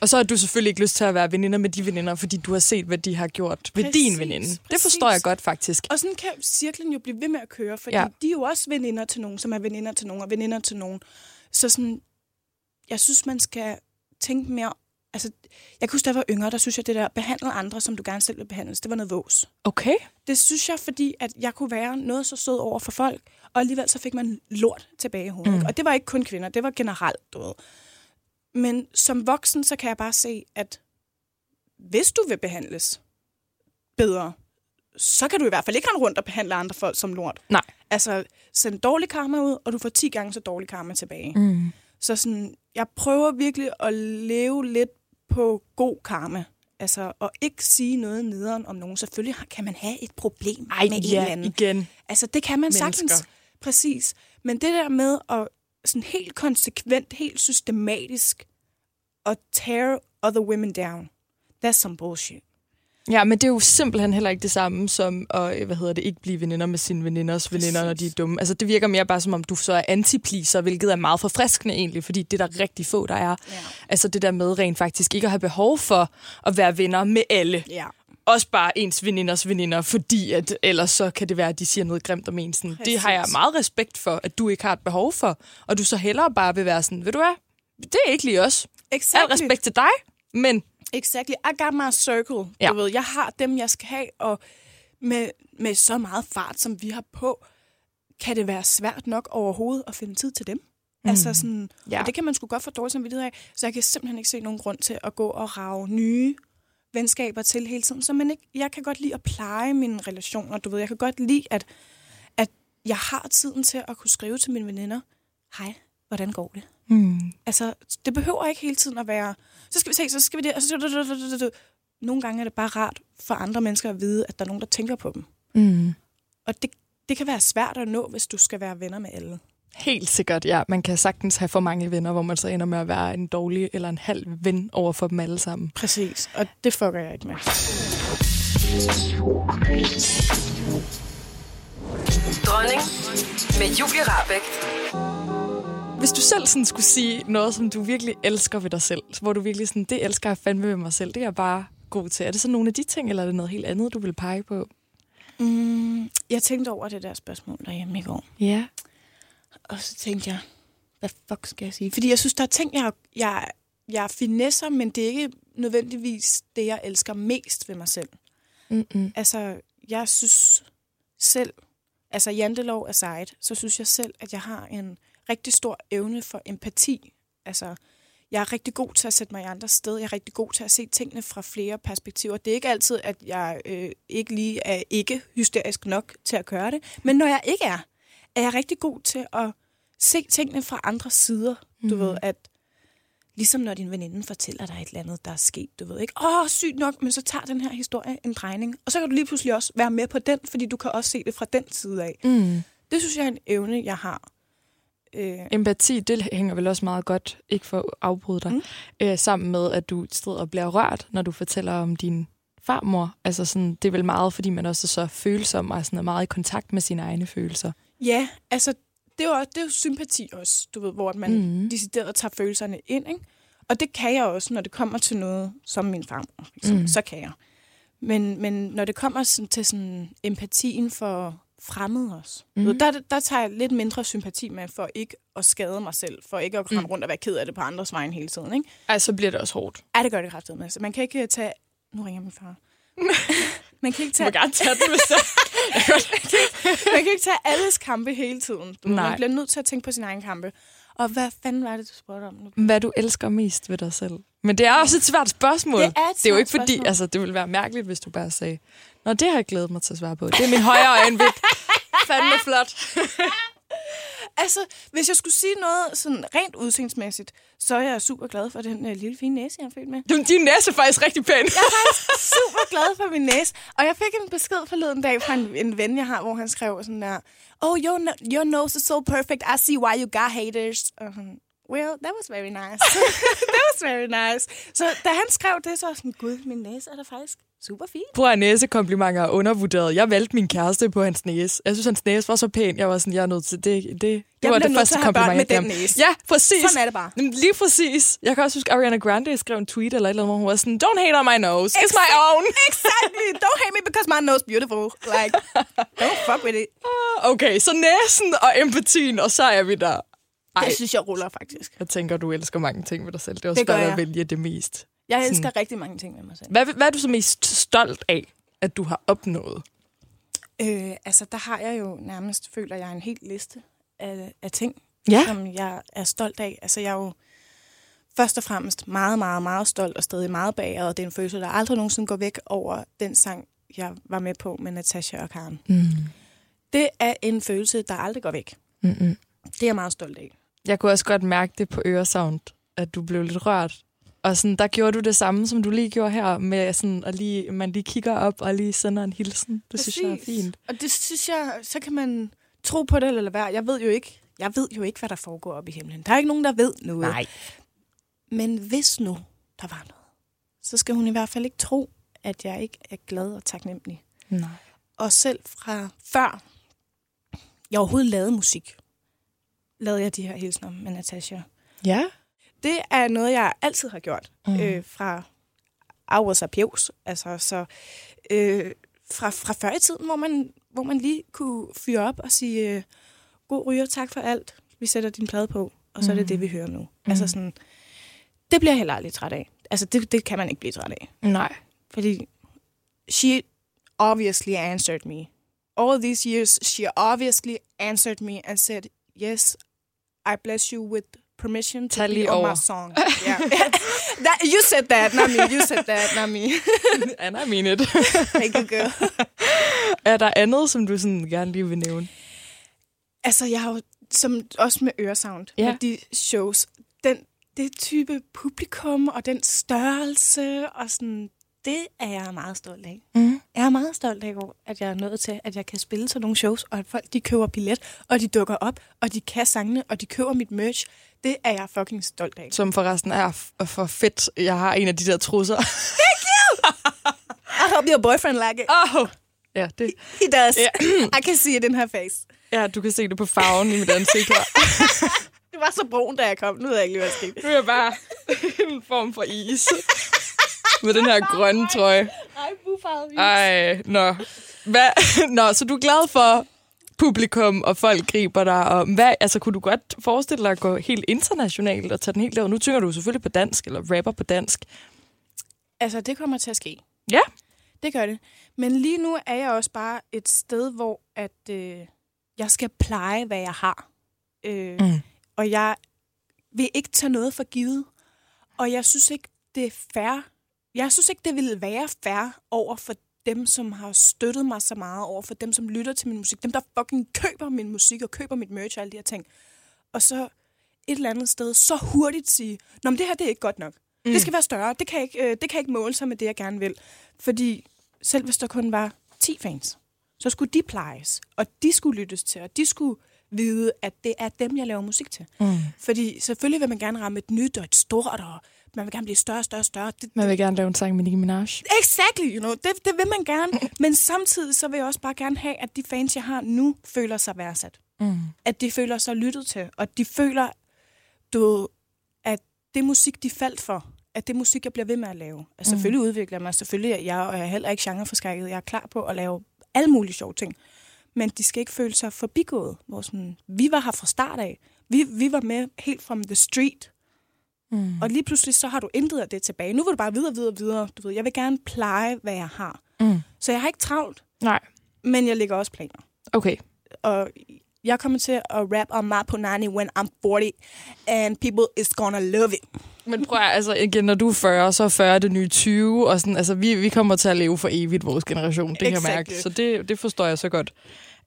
Og så har du selvfølgelig ikke lyst til at være veninder med de veninder, fordi du har set, hvad de har gjort ved Præcis, din veninde. Det præcis. forstår jeg godt, faktisk. Og sådan kan cirklen jo blive ved med at køre, fordi Ja. de er jo også veninder til nogen, som er veninder til nogen, og veninder til nogen. Så sådan, jeg synes, man skal tænke mere... Altså, jeg kan huske, da jeg var yngre, der synes jeg, det der behandle andre, som du gerne selv vil behandles, det var noget vås. Okay. Det synes jeg, fordi at jeg kunne være noget så sød over for folk, og alligevel så fik man lort tilbage i hovedet. Mm. Og det var ikke kun kvinder, det var generelt, du ved. Men som voksen, så kan jeg bare se, at hvis du vil behandles bedre, så kan du i hvert fald ikke rende rundt og behandle andre folk som lort. Nej. Altså, send dårlig karma ud, og du får 10 gange så dårlig karma tilbage. Mm. Så sådan, jeg prøver virkelig at leve lidt på god karma. Altså, og ikke sige noget nederen om nogen. Selvfølgelig kan man have et problem Ej, med en ja, eller anden. igen. Altså, det kan man Mennesker. sagtens. Præcis. Men det der med at sådan helt konsekvent, helt systematisk at tear other women down, that's some bullshit. Ja, men det er jo simpelthen heller ikke det samme som at, øh, hvad hedder det, ikke blive veninder med sine veninders veninder, når de er dumme. Altså, det virker mere bare som om, du så er antipleaser, hvilket er meget forfriskende egentlig, fordi det er der rigtig få, der er. Ja. Altså det der med rent faktisk ikke at have behov for at være venner med alle. Ja. Også bare ens veninders veninder, fordi at ellers så kan det være, at de siger noget grimt om en. Sådan. Det har jeg meget respekt for, at du ikke har et behov for. Og du så hellere bare vil være sådan, ved du hvad, det er ikke lige os. Al Exactly. respekt til dig, men Exactly. I got my circle. Ja. Du ved, jeg har dem, jeg skal have, og med, med så meget fart, som vi har på, kan det være svært nok overhovedet at finde tid til dem. Mm. Altså sådan, Ja. Og det kan man sgu godt få dårligt samvittighed af. Så jeg kan simpelthen ikke se nogen grund til at gå og rave nye venskaber til hele tiden. Så man ikke, jeg kan godt lide at pleje mine relationer. Du ved, jeg kan godt lide, at, at jeg har tiden til at kunne skrive til mine veninder, hej, hvordan går det? hmm, Altså, det behøver ikke hele tiden at være, så skal vi se, så skal vi det, og så... Nogle gange er det bare rart for andre mennesker at vide, at der er nogen, der tænker på dem. mm, Og det, det kan være svært at nå, hvis du skal være venner med alle. Helt sikkert, ja. Man kan sagtens have for mange venner, hvor man så ender med at være en dårlig eller en halv ven over for dem alle sammen. Præcis, og det fucker jeg ikke med. Dronning med Julie Rabeck. hvis du selv sådan skulle sige noget, som du virkelig elsker ved dig selv, hvor du virkelig sådan, det elsker jeg fandme ved mig selv, det er jeg bare god til. Er det så nogle af de ting, eller er det noget helt andet, du vil pege på? Mm, jeg tænkte over det der spørgsmål derhjemme i går. Ja. Og så tænkte jeg, hvad fuck skal jeg sige? Fordi jeg synes, der er ting, jeg, jeg, jeg finesser, men det er ikke nødvendigvis det, jeg elsker mest ved mig selv. Mm-mm. Altså, jeg synes selv, altså jantelov aside, så synes jeg selv, at jeg har en rigtig stor evne for empati. Altså, jeg er rigtig god til at sætte mig i andre sted. Jeg er rigtig god til at se tingene fra flere perspektiver. Det er ikke altid, at jeg øh, ikke lige er ikke hysterisk nok til at gøre det. Men når jeg ikke er, er jeg rigtig god til at se tingene fra andre sider. Du ved, at ligesom når din veninde fortæller dig et eller andet, der er sket, du ved ikke, åh, sygt nok, men så tager den her historie en drejning. Og så kan du lige pludselig også være med på den, fordi du kan også se det fra den side af. Mm. Det synes jeg er en evne, jeg har. Øh, Empati, det hænger vel også meget godt, ikke for at afbryde dig, mm. øh, sammen med, at du sidder og bliver rørt, når du fortæller om din farmor. Altså sådan, det er vel meget, fordi man også er så følsom og sådan er meget i kontakt med sine egne følelser. Ja, altså, det er jo, det er jo sympati også, du ved, hvor man Mhm. mm. decideret tager følelserne ind, ikke? Og det kan jeg også, når det kommer til noget som min farmor, Mm. så kan jeg. Men, men når det kommer sådan, til sådan empatien for fremmede også, Mhm. mm. der, der tager jeg lidt mindre sympati med, for ikke at skade mig selv, for ikke at rende Mm. rundt og være ked af det på andres vegne hele tiden, ikke? Ej, så bliver det også hårdt. Ja, det gør det kraftigt med. Altså, man kan ikke tage... Nu ringer min far. man kan ikke Du må tage gerne tage det, hvis det man kan ikke tage alles kampe hele tiden. Du, Nej. man bliver nødt til at tænke på sin egen kampe. Og hvad fanden var det, du spurgte om nu? Hvad du elsker mest ved dig selv. Men det er også et svært spørgsmål. Det er et det er jo svært ikke fordi, spørgsmål. altså det ville være mærkeligt, hvis du bare sagde, Nå, det har jeg glædet mig til at svare på. Det er min højre øjenvip. Fandme flot. Altså, hvis jeg skulle sige noget sådan rent udseendsmæssigt, så er jeg super glad for den uh, lille fine næse, jeg er født med. Du, din næse er faktisk rigtig pæn. Jeg er faktisk super glad for min næse. Og jeg fik en besked forleden dag fra en, en ven, jeg har, hvor han skrev sådan der, Oh, your, your nose is so perfect. I see why you got haters. Og sådan, well, that was very nice. that was very nice. Så da han skrev det, så var jeg sådan, gud, min næse er da faktisk super fin. Brug af næsekomplimenter er undervurderet. Jeg valgte min kæreste på hans næse. Jeg synes, hans næse var så pæn. Jeg var sådan, jeg er nødt til det. Det, det Jeg var det første at kompliment, med den næse. Ja, præcis. Sådan er det bare. Lige præcis. Jeg kan også huske, Ariana Grande skrev en tweet eller et eller andet, hvor hun var sådan, don't hate on my nose. It's my own. Exactly. Don't hate me because my nose beautiful. Like, don't fuck with it. Okay, så næsen og empatien, og så er vi der. Ej, Det synes jeg ruller faktisk. jeg tænker, du elsker mange ting ved dig selv. Det er også Det svært at jeg. vælge det mest. Jeg elsker Sådan. rigtig mange ting med mig selv. Hvad, hvad er du så mest stolt af, at du har opnået? Øh, altså, der har jeg jo nærmest, føler jeg, en hel liste af, af ting, Ja. som jeg er stolt af. Altså, jeg er jo først og fremmest meget, meget, meget stolt og stadig meget bagret. Og det er en følelse, der aldrig nogensinde går væk over den sang, jeg var med på med Natasha og Karen. Mm. Det er en følelse, der aldrig går væk. Mm-mm. Det er jeg meget stolt af. Jeg kunne også godt mærke det på øresound, at du blev lidt rørt. Og sådan, der gjorde du det samme, som du lige gjorde her, med sådan, at lige, man lige kigger op og lige sender en hilsen. Det synes jeg er Præcis. fint. Og det synes jeg, så kan man tro på det eller være. Jeg ved jo ikke, jeg ved jo ikke, hvad der foregår op i himlen. Der er ikke nogen, der ved noget. Men hvis nu der var noget, så skal hun i hvert fald ikke tro, at jeg ikke er glad og taknemmelig. Nej. Og selv fra før jeg overhovedet lavede musik, lavede jeg de her hilsner med Natasha. Ja. Det er noget, jeg altid har gjort Mm. mm. øh, fra Aarhus og Pjevs. Altså, så, øh, fra, fra før i tiden, hvor man, hvor man lige kunne fyre op og sige, øh, god ryger, tak for alt. Vi sætter din plade på, og så er det det, vi hører nu. Mm. Altså sådan, det bliver jeg heller aldrig træt af. Altså, det, det kan man ikke blive træt af. Nej. Fordi she obviously answered me. All these years, she obviously answered me and said, yes, I bless you with permission to Tag be on over. my song. Yeah. that, you said that, not me. You said that, not me. And I mean it. Thank you, girl. er der andet, som du sådan gerne lige vil nævne? Altså, jeg har jo, som, også med Øresound, ja. med de shows, den, det type publikum og den størrelse og sådan, det er jeg meget stolt af. Mm. Jeg er meget stolt af, at jeg er nået til, at jeg kan spille sådan nogle shows, og at folk de køber billet, og de dukker op, og de kan sangene, og de køber mit merch. Det er jeg fucking stolt af. Som forresten er for fedt. Jeg har en af de der trusser. I hope your boyfriend like it. oh. Ja, det, He does. Ja. I can see it in her face. ja, du kan se det på farven i mit ansigt her. Det var så brun, da jeg kom. Nu ved jeg ikke lige, hvad der skete. Nu er jeg bare en form for is. Med den her grønne trøje. Ej, bufarvet Ej, nå. Hvad? Nå, så du er glad for publikum, og folk griber dig. Og hvad, altså, kunne du godt forestille dig at gå helt internationalt og tage den helt derud? Nu tynger du selvfølgelig på dansk, eller rapper på dansk. Altså, det kommer til at ske. Ja. Det gør det. Men lige nu er jeg også bare et sted, hvor at øh, jeg skal pleje, hvad jeg har. Øh, Mm. Og jeg vil ikke tage noget for givet. Og jeg synes ikke, det er fair. Jeg synes ikke, det ville være fair over for dem, som har støttet mig så meget, over for dem, som lytter til min musik, dem, der fucking køber min musik og køber mit merch og alle de her ting. Og så et eller andet sted så hurtigt sige, Nå, men det her det er ikke godt nok. Mm. Det skal være større. Det kan, ikke, øh, det kan ikke måle sig med det, jeg gerne vil. Fordi selv hvis der kun var 10 fans, så skulle de plejes, og de skulle lyttes til, og de skulle vide, at det er dem, jeg laver musik til. Mm. Fordi selvfølgelig vil man gerne ramme et nyt og et stort, og man vil gerne blive større, større, større. Det, Man vil gerne lave en sang med Nicki Minaj. Exactly, you know. Det, det vil man gerne. Men samtidig så vil jeg også bare gerne have, at de fans, jeg har nu, føler sig værdsat. Mm. At de føler sig lyttet til. Og de føler, du, at det musik, de faldt for, at det musik, jeg bliver ved med at lave. Altså, selvfølgelig udvikler jeg mig. Selvfølgelig er jeg, og jeg er heller ikke genreforskrækket. Jeg er klar på at lave alle mulige sjove ting. Men de skal ikke føle sig forbigået. Hvor sådan, vi var her fra start af. Vi, vi var med helt from the street. Mm. Og lige pludselig så har du intet af det tilbage. Nu vil du bare videre, videre, videre. Du ved, jeg vil gerne pleje, hvad jeg har. Mm. Så jeg har ikke travlt, Nej. men jeg lægger også planer. Okay. Og jeg kommer til at rap om mig på Nani when I'm 40, and people is gonna love it. Men prøv at, altså igen, når du er 40, så er 40 det nye 20, og sådan, altså vi, vi kommer til at leve for evigt, vores generation, det kan jeg Exactly. mærke. Så det, det forstår jeg så godt.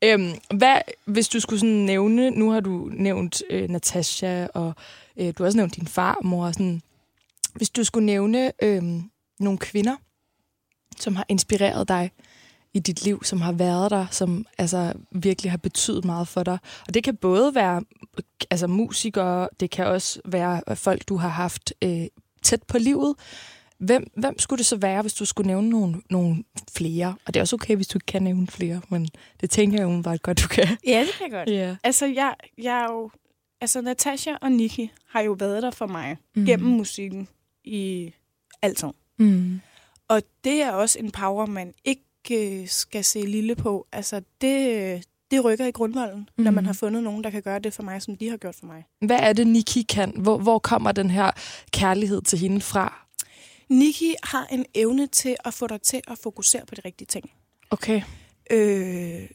Øhm, hvad, hvis du skulle sådan nævne, nu har du nævnt øh, Natasha, og øh, du har også nævnt din farmor, og sådan, hvis du skulle nævne øh, nogle kvinder, som har inspireret dig i dit liv, som har været der, som altså virkelig har betydet meget for dig. Og det kan både være altså musikere, det kan også være øh, folk, du har haft øh, tæt på livet. Hvem, hvem skulle det så være, hvis du skulle nævne nogle, nogle flere? Og det er også okay, hvis du ikke kan nævne flere, men det tænker jeg umiddelbart godt, du kan. Ja, det kan jeg godt. Ja. Altså, jeg, jeg er jo... Altså, Natasha og Nikki har jo været der for mig Mm. gennem musikken i altid. Mm. Og det er også en power, man ikke øh, skal se lille på. Altså, det, det rykker i grundvolden, mm. når man Mhm. har fundet nogen, der kan gøre det for mig, som de har gjort for mig. Hvad er det, Nikki kan? Hvor, hvor kommer den her kærlighed til hende fra? Nikki har en evne til at få dig til at fokusere på de rigtige ting. Okay. Øh,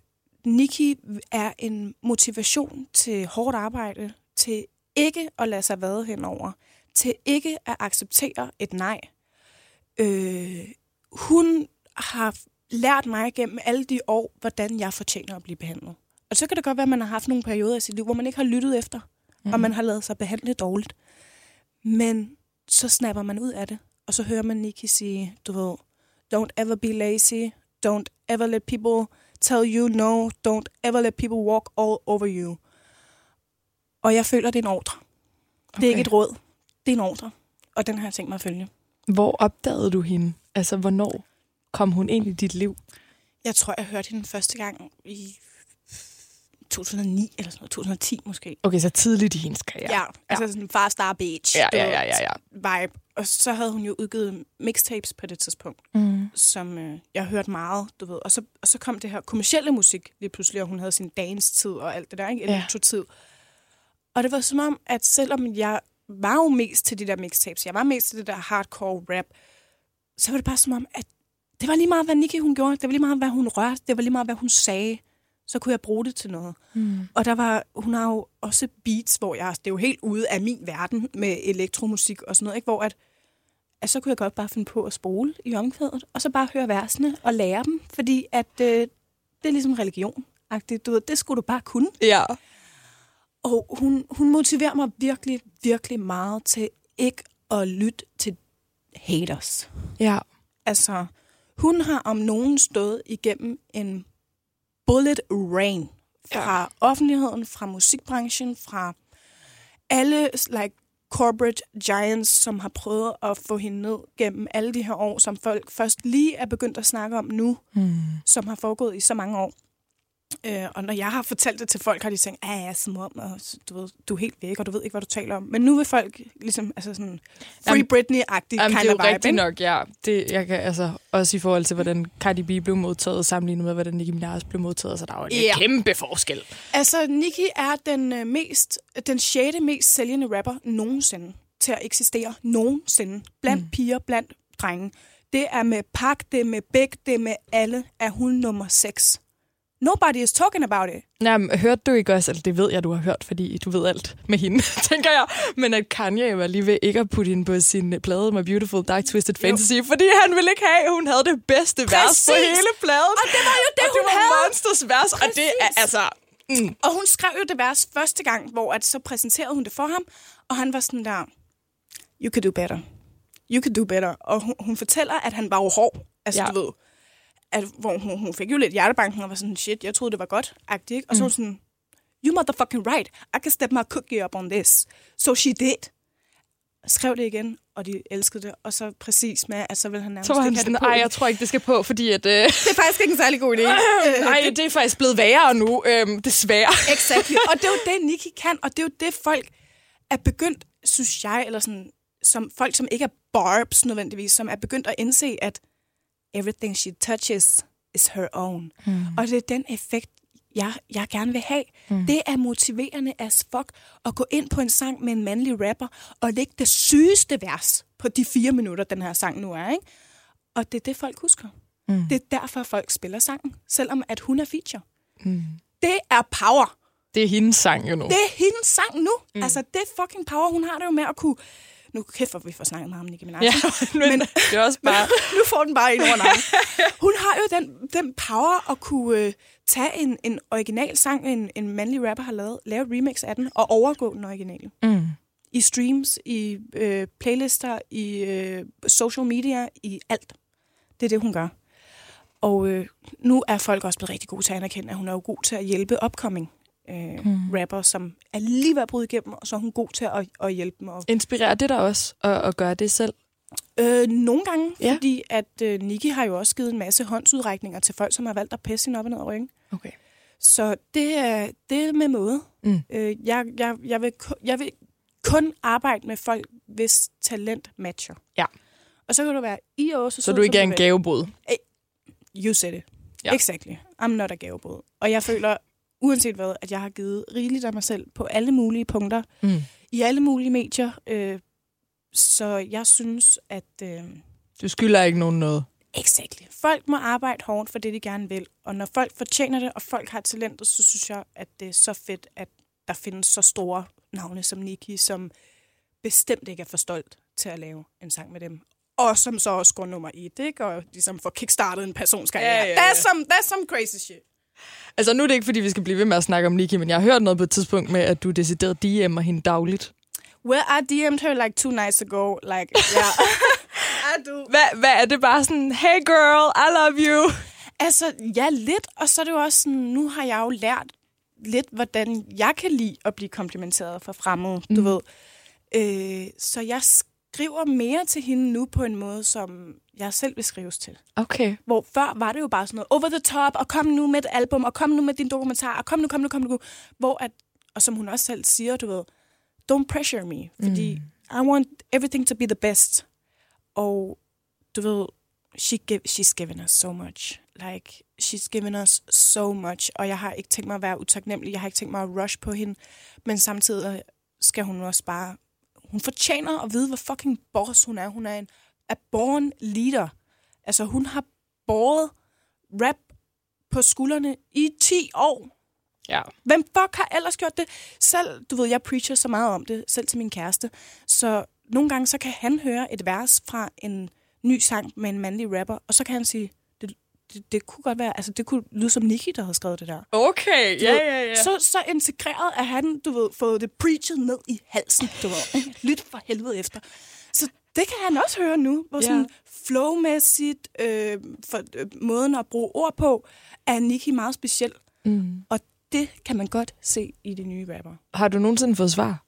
Nikki er en motivation til hårdt arbejde, til ikke at lade sig vade henover, til ikke at acceptere et nej. Øh, hun har lært mig gennem alle de år, hvordan jeg fortjener at blive behandlet. Og så kan det godt være, at man har haft nogle perioder i sit liv, hvor man ikke har lyttet efter, mm. og man har lavet sig behandle dårligt. Men så snapper man ud af det, og så hører man Nikki sige, du ved, don't ever be lazy, don't ever let people tell you no, don't ever let people walk all over you. Og jeg føler, det er en ordre. Okay. Det er ikke et råd, det er en ordre. Og den har jeg tænkt mig at følge. Hvor opdagede du hende? Altså, hvornår kom hun ind i dit liv? Jeg tror, jeg hørte hende første gang i 2009 eller sådan noget, 2010 måske. Okay, så tidligt i hendes karriere. Ja, altså sådan Far Star Beach. Ja, ja, ja, ja, ja. Vibe. Og så havde hun jo udgivet mixtapes på det tidspunkt, Mm. som øh, jeg hørte meget, du ved. Og så, og så kom det her kommercielle musik lige pludselig, og hun havde sin dance-tid og alt det der, ikke? Ja. Elektro-tid. Og det var som om, at selvom jeg var jo mest til de der mixtapes, jeg var mest til det der hardcore rap, så var det bare som om, at det var lige meget, hvad Nicki hun gjorde. Det var lige meget, hvad hun rørte. Det var lige meget, hvad hun sagde. Så kunne jeg bruge det til noget. Mm. Og der var, hun har jo også beats, hvor jeg, det er jo helt ude af min verden med elektromusik og sådan noget, ikke? hvor at, at så kunne jeg godt bare finde på at spole i omkvædet, og så bare høre versene og lære dem, fordi at øh, det er ligesom religion. -agtigt. Du ved, det skulle du bare kunne. Ja. Og hun, hun motiverer mig virkelig, virkelig meget til ikke at lytte til haters. Ja. Altså, hun har om nogen stået igennem en bullet rain fra ja. offentligheden, fra musikbranchen, fra alle like, corporate giants, som har prøvet at få hende ned gennem alle de her år, som folk først lige er begyndt at snakke om nu, Mm. som har foregået i så mange år. Øh, og når jeg har fortalt det til folk, har de tænkt, ja, ja, som om, og, du, ved, du er helt væk, og du ved ikke, hvad du taler om. Men nu vil folk ligesom, altså sådan, Free Britney-agtig kind det er jo vibe, rigtigt ikke? nok, ja. Det, jeg kan, altså, også i forhold til, hvordan Cardi B blev modtaget, sammenlignet med, hvordan Nicki Minaj blev modtaget, så der er jo en Ja. kæmpe forskel. Altså, Nicki er den øh, mest, den sjette mest sælgende rapper nogensinde til at eksistere nogensinde. Blandt mm. piger, blandt drenge. Det er med Park, det er med Big, det er med alle, er hun nummer 6. Nobody is talking about it. Jamen, hørte du ikke også, eller det ved jeg, du har hørt, fordi du ved alt med hende, tænker jeg, men at Kanye var lige ved ikke at putte hende på sin plade My Beautiful Dark Twisted Fantasy, fordi han ville ikke have, at hun havde det bedste vers Præcis. på hele pladen. Og det var jo det, og det hun var havde. Monsters vers, og det er Præcis. altså... Mm. Og hun skrev jo det vers første gang, hvor at så præsenterede hun det for ham, og han var sådan der, you could do better. You could do better. Og hun, hun fortæller, at han var jo hård. Altså, ja. du ved, at, hvor hun, hun fik jo lidt hjertebanken og var sådan, shit, jeg troede, det var godt. Agtig, ikke? Og så hun sådan, you motherfucking right. I can step my cookie up on this. So she did. Skrev det igen, og de elskede det. Og så præcis med, at så ville han nærmest Så var han sådan, det på. ej, jeg tror ikke, det skal på, fordi at... Øh, Det er faktisk ikke en særlig god idé. Øh, nej, det er faktisk blevet værre nu, øhm, desværre. Exactly. Og det er jo det, Nicki kan, og det er jo det, folk er begyndt, synes jeg, eller sådan, som folk, som ikke er barbs nødvendigvis, som er begyndt at indse, at everything she touches is her own. Mm. Og det er den effekt, jeg, jeg gerne vil have. Mm. Det er motiverende as fuck at gå ind på en sang med en mandlig rapper og lægge det sygeste vers på de fire minutter, den her sang nu er. Ikke? Og det er det, folk husker. Mm. Det er derfor, folk spiller sangen, selvom at hun er feature. Mm. Det er power. Det er hendes sang jo nu. Det er hendes sang nu. Mm. Altså, det er fucking power. Hun har det jo med at kunne... Nu kæft, hvor vi får snakket meget om Nicki Minaj. Ja, men, men det er også bare... nu får den bare ind over. Hun har jo den, den power at kunne øh, tage en, en original sang, en, en mandlig rapper har lavet, lave et remix af den, og overgå den originale. Mm. I streams, i øh, playlister, i øh, social media, i alt. Det er det, hun gør. Og øh, nu er folk også blevet rigtig gode til at anerkende, at hun er jo god til at hjælpe upcoming øh, mm. rapper, som er lige ved at bryde igennem, og så er hun god til at, at hjælpe dem. Og, Inspirerer det dig også at, at gøre det selv? øh, nogle gange, Ja. fordi at øh, Nicki har jo også givet en masse håndsudrækninger til folk, som har valgt at pisse hende op og ned over ryggen. Okay. Så det er, det er med måde. Mm. Øh, jeg, jeg, jeg, vil, jeg vil kun arbejde med folk, hvis talent matcher. Ja. Og så kan du være i og så Så du ikke er en gavebod? You said it. Ja. Exactly. I'm not a gavebod. Og jeg føler, uanset hvad, at jeg har givet rigeligt af mig selv på alle mulige punkter, Mm. i alle mulige medier. Øh, så jeg synes, at... Øh, Du skylder ikke nogen noget. exactly. Folk må arbejde hårdt for det, de gerne vil. Og når folk fortjener det, og folk har talentet, så synes jeg, at det er så fedt, at der findes så store navne som Nicki, som bestemt ikke er for stolt til at lave en sang med dem. Og som så også går nummer i det, ikke? og ligesom får kickstartet en persons karriere. Ja, ja, ja. That's, some, that's some crazy shit. Altså, nu er det ikke, fordi vi skal blive ved med at snakke om Nicki, men jeg har hørt noget på et tidspunkt med, at du decideret DM'er hende dagligt. Well, I DM'd her like two nights ago. Like, yeah. I do. Hvad, hvad er det bare sådan, hey girl, I love you? Altså, ja, lidt. Og så er det jo også sådan, nu har jeg jo lært lidt, hvordan jeg kan lide at blive komplimenteret fra fremmede, du ved. Øh, så jeg skriver mere til hende nu på en måde, som jeg selv vil skrives til. Okay. Hvor før var det jo bare sådan noget over the top, og kom nu med et album, og kom nu med din dokumentar, og kom nu, kom nu, kom nu. Hvor at, og som hun også selv siger, du ved, don't pressure me, fordi mm. I want everything to be the best. Og du ved, she give, she's given us so much. Like, she's given us so much. Og jeg har ikke tænkt mig at være utaknemmelig. Jeg har ikke tænkt mig at rush på hende. Men samtidig skal hun også bare... Hun fortjener at vide, hvor fucking boss hun er. Hun er en a born leader. Altså, hun har båret rap på skuldrene i 10 år. Ja. Hvem fuck har ellers gjort det? Selv, du ved, jeg preacher så meget om det, selv til min kæreste. Så nogle gange, så kan han høre et vers fra en ny sang med en mandlig rapper, og så kan han sige, det, det, det kunne godt være, altså det kunne lyde som Nicki, der havde skrevet det der. Okay, Du ved, Så, så integreret er han, du ved, fået det preachet ned i halsen, du ved. Lyt for helvede efter. Det kan han også høre nu, hvor Ja. sådan flowmæssigt, øh, for øh, måden at bruge ord på, er Nicki meget speciel. Mm. Og det kan man godt se i de nye rapper. Har du nogensinde fået svar?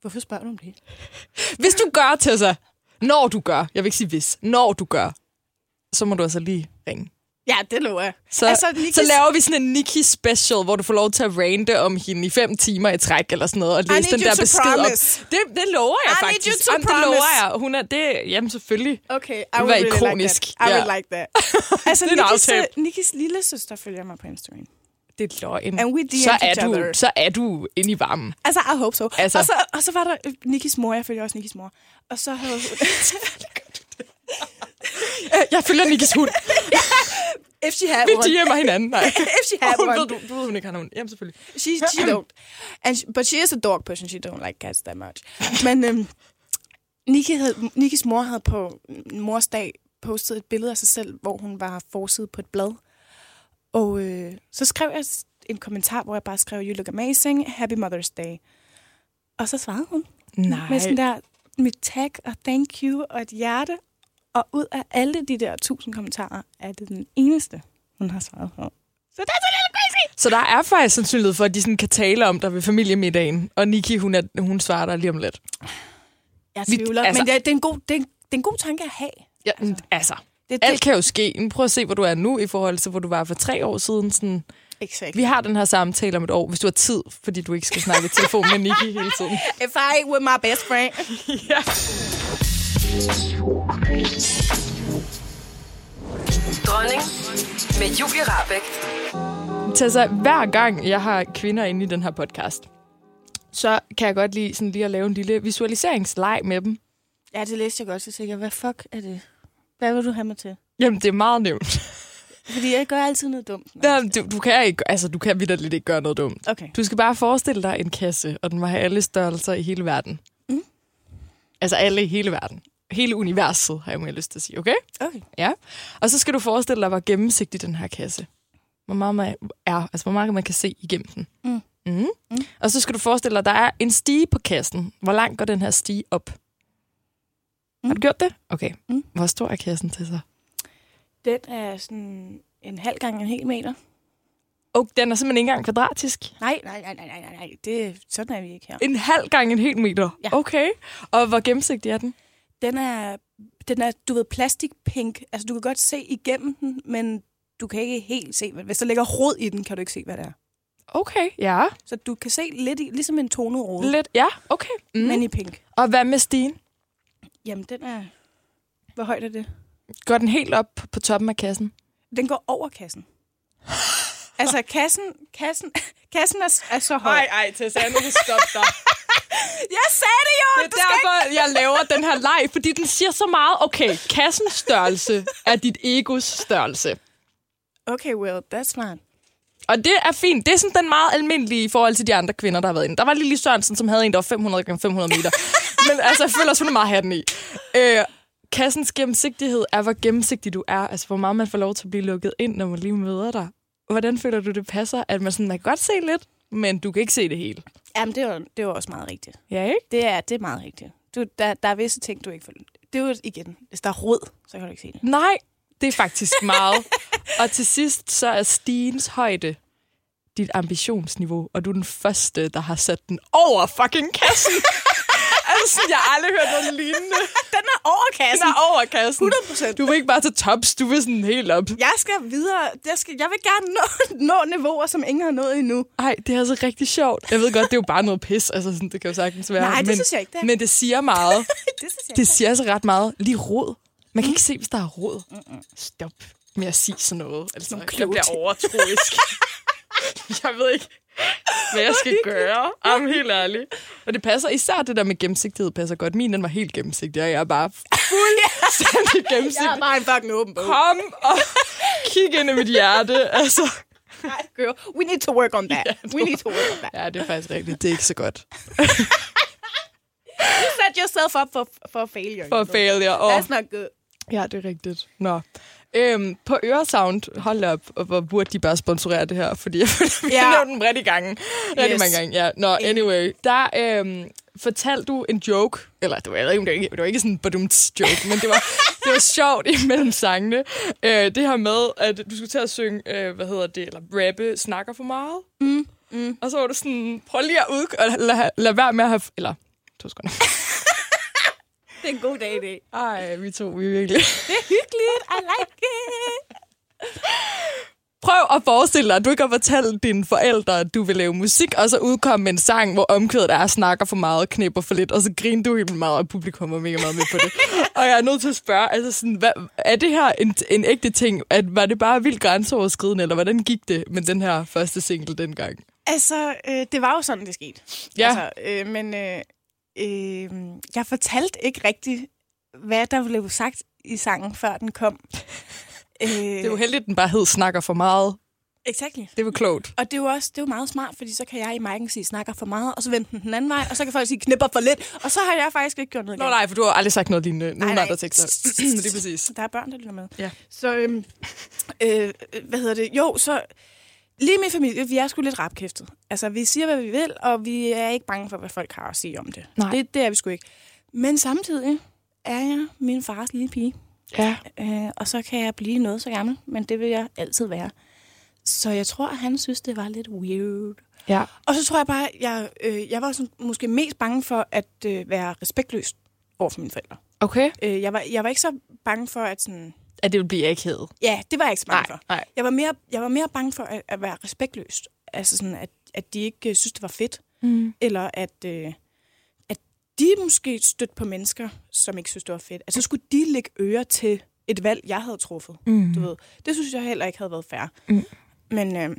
Hvorfor spørger du om det? Hvis du gør, Tessa, når du gør, jeg vil ikke sige hvis, når du gør, så må du altså lige ringe. Ja, det lover jeg. Så, Altså, Nikis- så laver vi sådan en Nikki special, hvor du får lov til at rante om hende i fem timer i træk eller sådan noget, og læse need den der besked promise. op. Det, det lover jeg I need faktisk. you to Jamen, det promise. lover jeg. Hun er, det, jamen selvfølgelig. Okay, I would really ikonisk. like that. I Ja. would like that. altså, er Nikis, aftale. Nikis lille søster følger mig på Instagram. Det er løgn. And we så, er du, other. så er du inde i varmen. Altså, I hope so. Altså- Altså. Og, så, og så var der øh, Nikis mor, jeg følger også Nikis mor. Og så havde hun... Jeg følger Nikkis hund. If she had Vi one. DM'er hinanden. Nej. If she had Hun one. ved, du, du ved, hun ikke har nogen. Jamen selvfølgelig. She, she don't. And she, but she is a dog person. She don't like cats that much. Men øhm, Nikki havde, Nikkis mor havde på mors dag postet et billede af sig selv, hvor hun var forside på et blad. Og øh, så skrev jeg en kommentar, hvor jeg bare skrev, You look amazing, happy Mother's Day. Og så svarede hun Nej. med sådan der, mit tag og thank you og et hjerte. Og ud af alle de der tusind kommentarer, er det den eneste, hun har svaret på. Så det er så lidt crazy! Så der er faktisk sandsynlighed for, at de sådan kan tale om dig ved familiemiddagen. Og Nikki, hun, er, hun svarer dig lige om lidt. Jeg Vi- tvivler, altså- altså, men det er, det, er en god, det, er det er en god tanke at have. Ja, altså, altså Det, alt kan jo ske. Prøv at se, hvor du er nu i forhold til, hvor du var for tre år siden. Sådan, Exakt. vi har den her samtale om et år, hvis du har tid, fordi du ikke skal snakke i telefon med Nikki hele tiden. If I with my best friend. ja. Dronning med Julie Rabeck. Tessa, hver gang jeg har kvinder inde i den her podcast, så kan jeg godt lide, sådan lige at lave en lille visualiseringsleg med dem. Ja, det læste jeg godt, så tænkte jeg, hvad fuck er det? Hvad vil du have mig til? Jamen, det er meget nemt. Fordi jeg gør altid noget dumt. Jamen, du, du kan ikke, altså, du kan vidderligt ikke gøre noget dumt. Okay. Du skal bare forestille dig en kasse, og den må have alle størrelser i hele verden. Mm. Altså alle i hele verden. Hele universet, har jeg måske lyst til at sige, okay? Okay. Ja. Og så skal du forestille dig, hvor gennemsigtig den her kasse hvor meget man er, altså hvor meget man kan se igennem den. Mm. Mm. Mm. Og så skal du forestille dig, at der er en stige på kassen. Hvor langt går den her stige op? Mm. Har du gjort det? Okay. Mm. Hvor stor er kassen til sig? Den er sådan en halv gang en hel meter. Og den er simpelthen ikke engang kvadratisk. Nej, nej, nej, nej, nej, nej, nej. Det, sådan er vi ikke her. En halv gang en hel meter? Ja. Okay. Og hvor gennemsigtig er den? Den er, den er, du ved, plastikpink. Altså, du kan godt se igennem den, men du kan ikke helt se, Hvis der ligger rod i den, kan du ikke se, hvad det er. Okay, ja. Så du kan se lidt i, ligesom en tonet rode, Lidt, ja, okay. Mm. men i pink. Og hvad med stigen? Jamen, den er... Hvor højt er det? Går den helt op på toppen af kassen? Den går over kassen. Altså, kassen, kassen, kassen er, er så høj. ej, Tessa, jeg nu stoppe dig. Jeg sagde det jo! Det er derfor, jeg laver den her leg, fordi den siger så meget, okay, kassens størrelse er dit egos størrelse. Okay, well, that's smart. Og det er fint. Det er sådan den meget almindelige i forhold til de andre kvinder, der har været inde. Der var Lille Sørensen, som havde en, der var 500 gange 500 meter. Men altså, jeg føler også, hun er meget hatten i. Øh, kassens gennemsigtighed er, hvor gennemsigtig du er. Altså, hvor meget man får lov til at blive lukket ind, når man lige møder dig. Hvordan føler du, det passer? At man, sådan, man kan godt se lidt, men du kan ikke se det hele. Jamen, det var, det var også meget rigtigt. Ja, ikke? Det er, det er meget rigtigt. Du, der, der er visse ting, du ikke får... Det er jo igen, hvis der er rod, så kan du ikke se det. Nej, det er faktisk meget. og til sidst, så er stigens højde dit ambitionsniveau, og du er den første, der har sat den over fucking kassen. sådan, jeg har aldrig hørt noget lignende. Den er over Den kassen. er over kassen. 100%. Du vil ikke bare til tops, du vil sådan helt op. Jeg skal videre. Jeg, skal, jeg vil gerne nå, nå niveauer, som ingen har nået endnu. Ej, det er altså rigtig sjovt. Jeg ved godt, det er jo bare noget pis. Altså, sådan, det kan jo sagtens være. Nej, det men, synes jeg ikke, det er. Men det siger meget. Det synes jeg Det siger altså ret meget. Lige rod. Man kan ikke se, hvis der er rod. Stop med at sige sådan noget. Altså, Nogle jeg bliver overtroisk. jeg ved ikke, hvad jeg skal gøre. I'm helt ærlig. Og det passer især det der med gennemsigtighed passer godt. Min den var helt gennemsigtig, og jeg er bare fuldstændig gennemsigtig. Jeg er bare en fucking åben bog. Kom og kig ind i mit hjerte. Altså, girl. We need to work on that. We need to work on that. ja, det er faktisk rigtigt. Det er ikke så godt. You set yourself up for, for failure. For failure. Og That's not good. Ja, det er rigtigt. Nå. Øhm, på Øresound, hold op, og hvor burde de bare sponsorere det her, fordi jeg føler, vi Ja. den rigtig gange. Rigtig Yes. mange gange, ja. Nå, anyway. Der øhm, fortalte du en joke, eller det var, jeg ved ikke, det var ikke, det var ikke sådan en badumts joke, men det var, det var sjovt imellem sangene. Øh, det her med, at du skulle til at synge, øh, hvad hedder det, eller rappe, snakker for meget. Mm. Mm. Og så var du sådan, prøv lige at ud, og lad, lad være med at have, eller, to sekunder. Det er en god dag i dag. Ej, vi to, vi er virkelig... Det er hyggeligt. I like it. prøv at forestille dig, at du ikke har fortalt dine forældre, at du vil lave musik, og så udkomme med en sang, hvor omkvædet er snakker for meget, knipper for lidt, og så griner du helt meget, og publikum er mega meget med på det. og jeg er nødt til at spørge, altså sådan, hvad, er det her en, en ægte ting? At, var det bare vildt grænseoverskridende, eller hvordan gik det med den her første single dengang? Altså, øh, det var jo sådan, det skete. Ja. Altså, øh, men øh, øh, jeg fortalte ikke rigtigt, hvad der blev sagt i sangen, før den kom. Øh, Det er jo heldigt, at den bare hed snakker for meget. Exactly. Det var klogt. Og det er jo også det er jo meget smart, fordi så kan jeg i mic'en sige, snakker for meget, og så vende den den anden vej, og så kan folk sige, knipper for lidt, og så har jeg faktisk ikke gjort noget Nå galt. nej, for du har aldrig sagt noget lignende. Nogen nej. andre tekster. det er præcis. Der er børn, der lytter med. Ja. Så, øhm, øh, hvad hedder det? Jo, så lige min familie, vi er sgu lidt rapkæftet. Altså, vi siger, hvad vi vil, og vi er ikke bange for, hvad folk har at sige om det. Nej. Det, det er vi sgu ikke. Men samtidig er jeg min fars lille pige. Ja. Øh, og så kan jeg blive noget så gammel, men det vil jeg altid være. Så jeg tror, at han synes, det var lidt weird. Ja. Og så tror jeg bare, jeg, øh, jeg var sådan, måske mest bange for at øh, være respektløs over for mine forældre. Okay. Øh, jeg, var, jeg var ikke så bange for at sådan... At det ville blive akavet. Ja, det var jeg ikke så bange Nej, for. nej. Jeg var mere, jeg var mere bange for at, at være respektløs. Altså sådan, at, at de ikke øh, synes, det var fedt. Mm. Eller at, øh, at de måske stødte på mennesker, som ikke synes, det var fedt. Altså, så skulle de lægge øre til et valg, jeg havde truffet. Mm. Du ved. Det synes jeg heller ikke havde været fair. Mm. Men øh,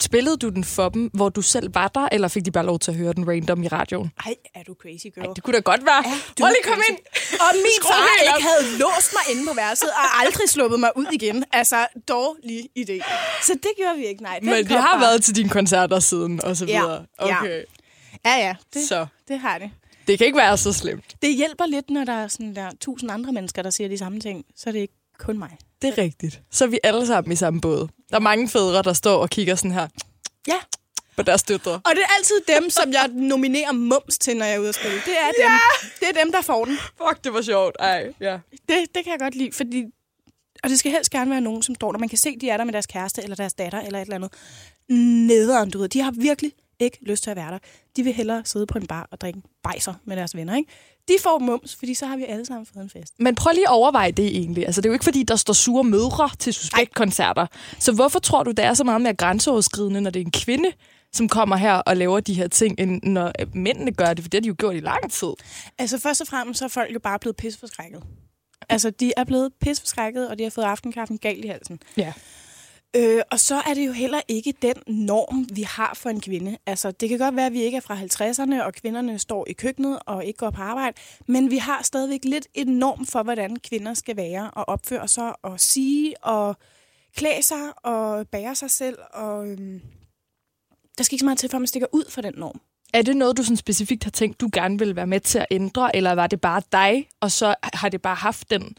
Spillede du den for dem, hvor du selv var der, eller fik de bare lov til at høre den random i radioen? ej, er du crazy girl? Ej, det kunne da godt være. Ja, du lige kom ind. Og min far ikke havde låst mig inde på værelset, og aldrig sluppet mig ud igen. Altså, dårlig idé. Så det gjorde vi ikke, nej. Den Men de har bare. været til dine koncerter siden, og så Ja, videre. ja. Okay. Ja, ja, det, Så det har det. det kan ikke være så slemt. Det hjælper lidt, når der er sådan der tusind andre mennesker, der siger de samme ting. Så er det ikke kun mig. Det er rigtigt. Så er vi alle sammen i samme båd. Der er mange fædre, der står og kigger sådan her Ja, på deres døtre. og det er altid dem, som jeg nominerer mums til, når jeg er ude at spille. Det er dem. Det er dem, der får den. Fuck, det var sjovt. Ej, ja. Det, det kan jeg godt lide, fordi... Og det skal helst gerne være nogen, som står der. Man kan se, de er der med deres kæreste, eller deres datter, eller et eller andet. Nederen, du ved. De har virkelig ikke lyst til at være der. De vil hellere sidde på en bar og drikke bajser med deres venner, ikke? De får mums, fordi så har vi alle sammen fået en fest. Men prøv lige at overveje det egentlig. Altså, det er jo ikke, fordi der står sure mødre til suspektkoncerter. Så hvorfor tror du, det er så meget mere grænseoverskridende, når det er en kvinde, som kommer her og laver de her ting, end når øh, mændene gør det? For det har de jo gjort i lang tid. Altså først og fremmest, så er folk jo bare blevet pisforskrækket. Altså, de er blevet pisforskrækket, og de har fået aftenkaffen galt i halsen. Ja. Øh, og så er det jo heller ikke den norm, vi har for en kvinde. Altså, det kan godt være, at vi ikke er fra 50'erne, og kvinderne står i køkkenet og ikke går på arbejde, men vi har stadigvæk lidt en norm for, hvordan kvinder skal være og opføre sig og sige og klæde sig og bære sig selv. Og, øhm, der skal ikke så meget til, for at man stikker ud for den norm. Er det noget, du sådan specifikt har tænkt, du gerne vil være med til at ændre, eller var det bare dig, og så har det bare haft den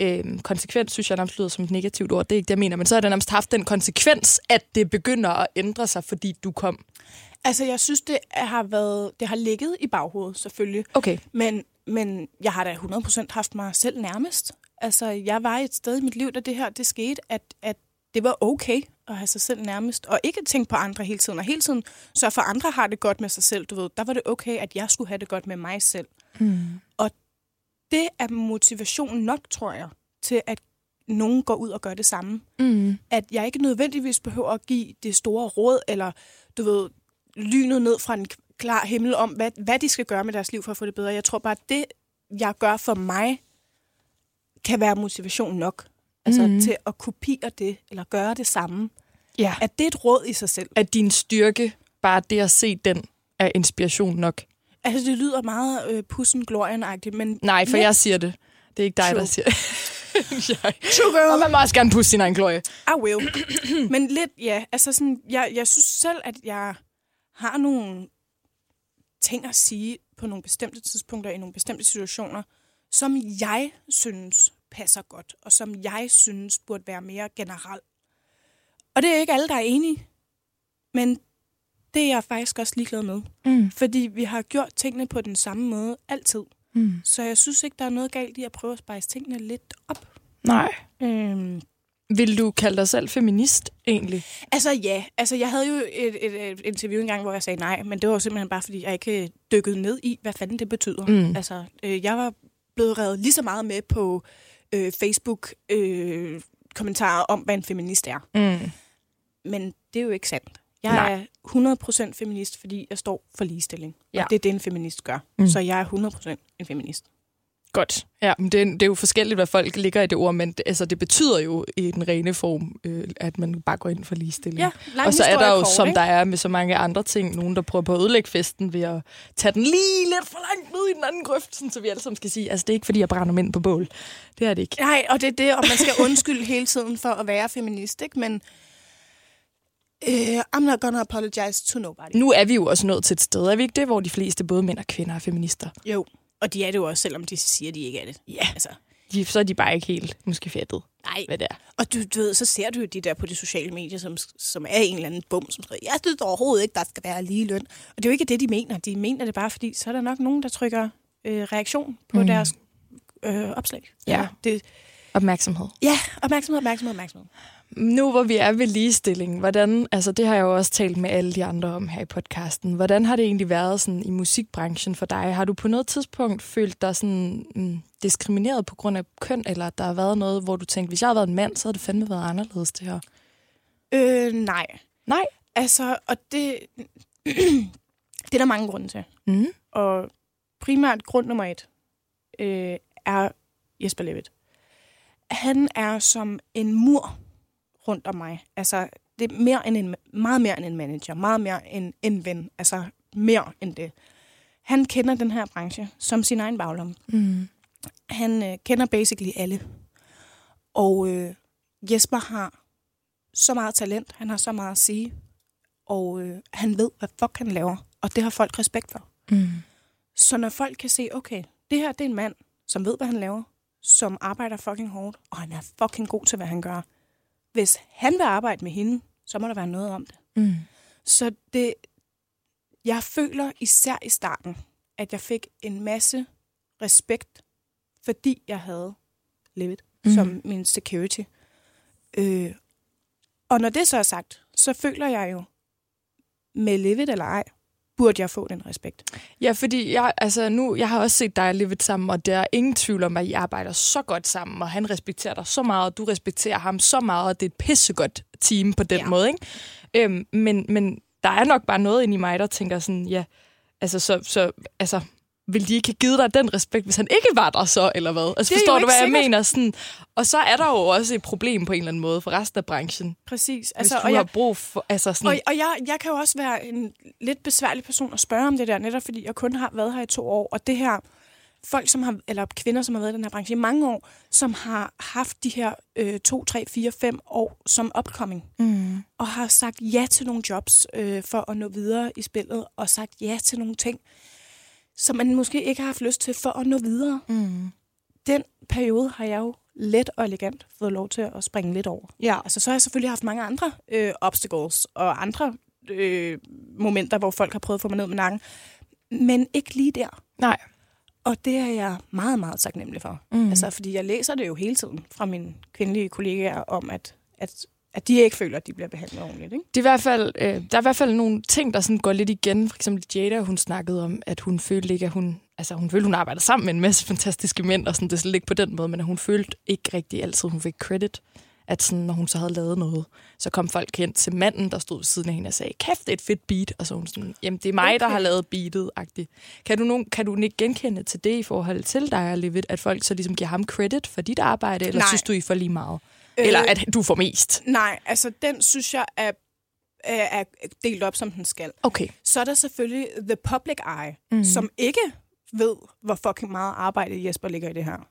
øh, konsekvens, synes jeg nærmest lyder som et negativt ord, det er ikke det, jeg mener, men så har det nærmest haft den konsekvens, at det begynder at ændre sig, fordi du kom. Altså, jeg synes, det har, været, det har ligget i baghovedet, selvfølgelig. Okay. Men, men jeg har da 100% haft mig selv nærmest. Altså, jeg var et sted i mit liv, da det her det skete, at, at det var okay at have sig selv nærmest. Og ikke tænke på andre hele tiden. Og hele tiden så for andre har det godt med sig selv. Du ved, der var det okay, at jeg skulle have det godt med mig selv. Mm. Det er motivation nok, tror jeg, til at nogen går ud og gør det samme. Mm. At jeg ikke nødvendigvis behøver at give det store råd, eller du ved, lynet ned fra en klar himmel om, hvad, hvad de skal gøre med deres liv for at få det bedre. Jeg tror bare, at det, jeg gør for mig, kan være motivation nok. Altså mm. til at kopiere det, eller gøre det samme. Ja. At det er et råd i sig selv. At din styrke, bare det at se den, er inspiration nok. Altså, det lyder meget øh, pussen glorien men... Nej, for jeg siger det. Det er ikke dig, True. der siger det. jeg. True girl. Og man må også gerne pusse sin egen glorie. I will. Men lidt, ja. Altså sådan, jeg, jeg synes selv, at jeg har nogle ting at sige på nogle bestemte tidspunkter i nogle bestemte situationer, som jeg synes passer godt, og som jeg synes burde være mere generelt. Og det er ikke alle, der er enige, men det er jeg faktisk også ligeglad med. Mm. Fordi vi har gjort tingene på den samme måde altid. Mm. Så jeg synes ikke, der er noget galt i at prøve at spejse tingene lidt op. Nej. Øhm, Vil du kalde dig selv feminist, egentlig? Altså ja, altså jeg havde jo et, et, et interview engang, hvor jeg sagde nej, men det var jo simpelthen bare, fordi jeg ikke dykkede ned i, hvad fanden det betyder. Mm. Altså, øh, jeg var blevet revet lige så meget med på øh, Facebook øh, kommentarer om, hvad en feminist er. Mm. Men det er jo ikke sandt. Jeg Nej. er 100% feminist, fordi jeg står for ligestilling. Ja. Og det er det, en feminist gør. Mm. Så jeg er 100% en feminist. Godt. Ja, men det, er- det er jo forskelligt, hvad folk ligger i det ord, men det, altså, det betyder jo i den rene form, øh, at man bare går ind for ligestilling. Ja, Og så er der jo, kort, som ikke? der er med så mange andre ting, nogen, der prøver på at ødelægge festen ved at tage den lige lidt for langt ned i den anden grøft, sådan, så vi alle sammen skal sige, altså det er ikke, fordi jeg brænder mænd på bål. Det er det ikke. Nej, og det er det, og man skal undskylde hele tiden for at være feminist, ikke? Men uh, I'm not gonna apologize to nobody. Nu er vi jo også nået til et sted, er vi ikke det, hvor de fleste, både mænd og kvinder, er feminister. Jo, og de er det jo også, selvom de siger, at de ikke er det. Ja. Altså, De, så er de bare ikke helt måske fattet, nej. hvad det er. Og du, du ved, så ser du jo de der på de sociale medier, som, som er en eller anden bum, som skriver, jeg synes overhovedet ikke, der skal være lige løn. Og det er jo ikke det, de mener. De mener det bare, fordi så er der nok nogen, der trykker øh, reaktion på Mm. deres øh, opslag. Ja. Det, Opmærksomhed. ja, opmærksomhed, opmærksomhed, opmærksomhed. Nu hvor vi er ved ligestilling, hvordan, altså det har jeg jo også talt med alle de andre om her i podcasten. Hvordan har det egentlig været sådan i musikbranchen for dig? Har du på noget tidspunkt følt dig sådan mm, diskrimineret på grund af køn, eller der har været noget, hvor du tænkte, hvis jeg havde været en mand, så havde det fandme været anderledes det her? Øh, nej. Nej. Altså, og det, det er der mange grunde til. Mm. Og primært grund nummer et øh, er Jesper Levitt. Han er som en mur rundt om mig. Altså, det er mere end en, meget mere end en manager, meget mere end en ven. Altså, mere end det. Han kender den her branche som sin egen baglomme. Mm. Han øh, kender basically alle. Og øh, Jesper har så meget talent, han har så meget at sige, og øh, han ved, hvad fuck han laver, og det har folk respekt for. Mm. Så når folk kan se, okay, det her det er en mand, som ved, hvad han laver, som arbejder fucking hårdt, og han er fucking god til, hvad han gør. Hvis han vil arbejde med hende, så må der være noget om det. Mm. Så det, jeg føler især i starten, at jeg fik en masse respekt, fordi jeg havde Levitt mm. som min security. Øh, og når det så er sagt, så føler jeg jo, med Levitt eller ej, burde jeg få den respekt. Ja, fordi jeg, altså nu, jeg har også set dig leve sammen, og der er ingen tvivl om, at I arbejder så godt sammen, og han respekterer dig så meget, og du respekterer ham så meget, og det er et pissegodt team på den ja. Måde, ikke? Øhm, men, men der er nok bare noget inde i mig, der tænker sådan, ja, altså, så, så, altså, vil de ikke have givet dig den respekt, hvis han ikke var der så, eller hvad? Altså, forstår du, hvad jeg sikkert. mener? Sådan, og så er der jo også et problem på en eller anden måde for resten af branchen. Præcis. Altså, hvis du og har jeg, brug for... Altså sådan, og, og jeg, jeg kan jo også være en lidt besværlig person at spørge om det der, netop fordi jeg kun har været her i to år, og det her folk, som har, eller kvinder, som har været i den her branche i mange år, som har haft de her øh, to, tre, fire, fem år som upcoming, mm, og har sagt ja til nogle jobs øh, for at nå videre i spillet, og sagt ja til nogle ting, som man måske ikke har haft lyst til for at nå videre. mm. Den periode har jeg jo let og elegant fået lov til at springe lidt over. Ja. Altså, så har jeg selvfølgelig haft mange andre øh, obstacles og andre øh, momenter, hvor folk har prøvet at få mig ned med nakken. Men ikke lige der. Nej. Og det er jeg meget, meget taknemmelig for. Mm. Altså, fordi jeg læser det jo hele tiden fra mine kvindelige kollegaer om, at, at, at de ikke føler, at de bliver behandlet ordentligt. Ikke? Det er i hvert fald, øh, der er i hvert fald nogle ting, der sådan går lidt igen. For eksempel Jada, hun snakkede om, at hun følte ikke, at hun... Altså, hun følte, hun arbejder sammen med en masse fantastiske mænd, og sådan, det er slet ikke på den måde, men at hun følte ikke rigtig altid, hun fik credit. At sådan, når hun så havde lavet noget, så kom folk hen til manden, der stod ved siden af hende og sagde, kæft, det er et fedt beat. Og så hun sådan, jamen, det er mig, okay. der har lavet beatet -agtigt. Kan du, nogen, kan du ikke genkende til det i forhold til dig og Levitt, at folk så ligesom giver ham credit for dit arbejde, eller Nej. synes du, I får lige meget? Eller Øh, at du får mest? Nej, altså den synes jeg er, er, delt op, som den skal. Okay. Så er der selvfølgelig the public eye, mm. som ikke ved, hvor fucking meget arbejde Jesper ligger i det her.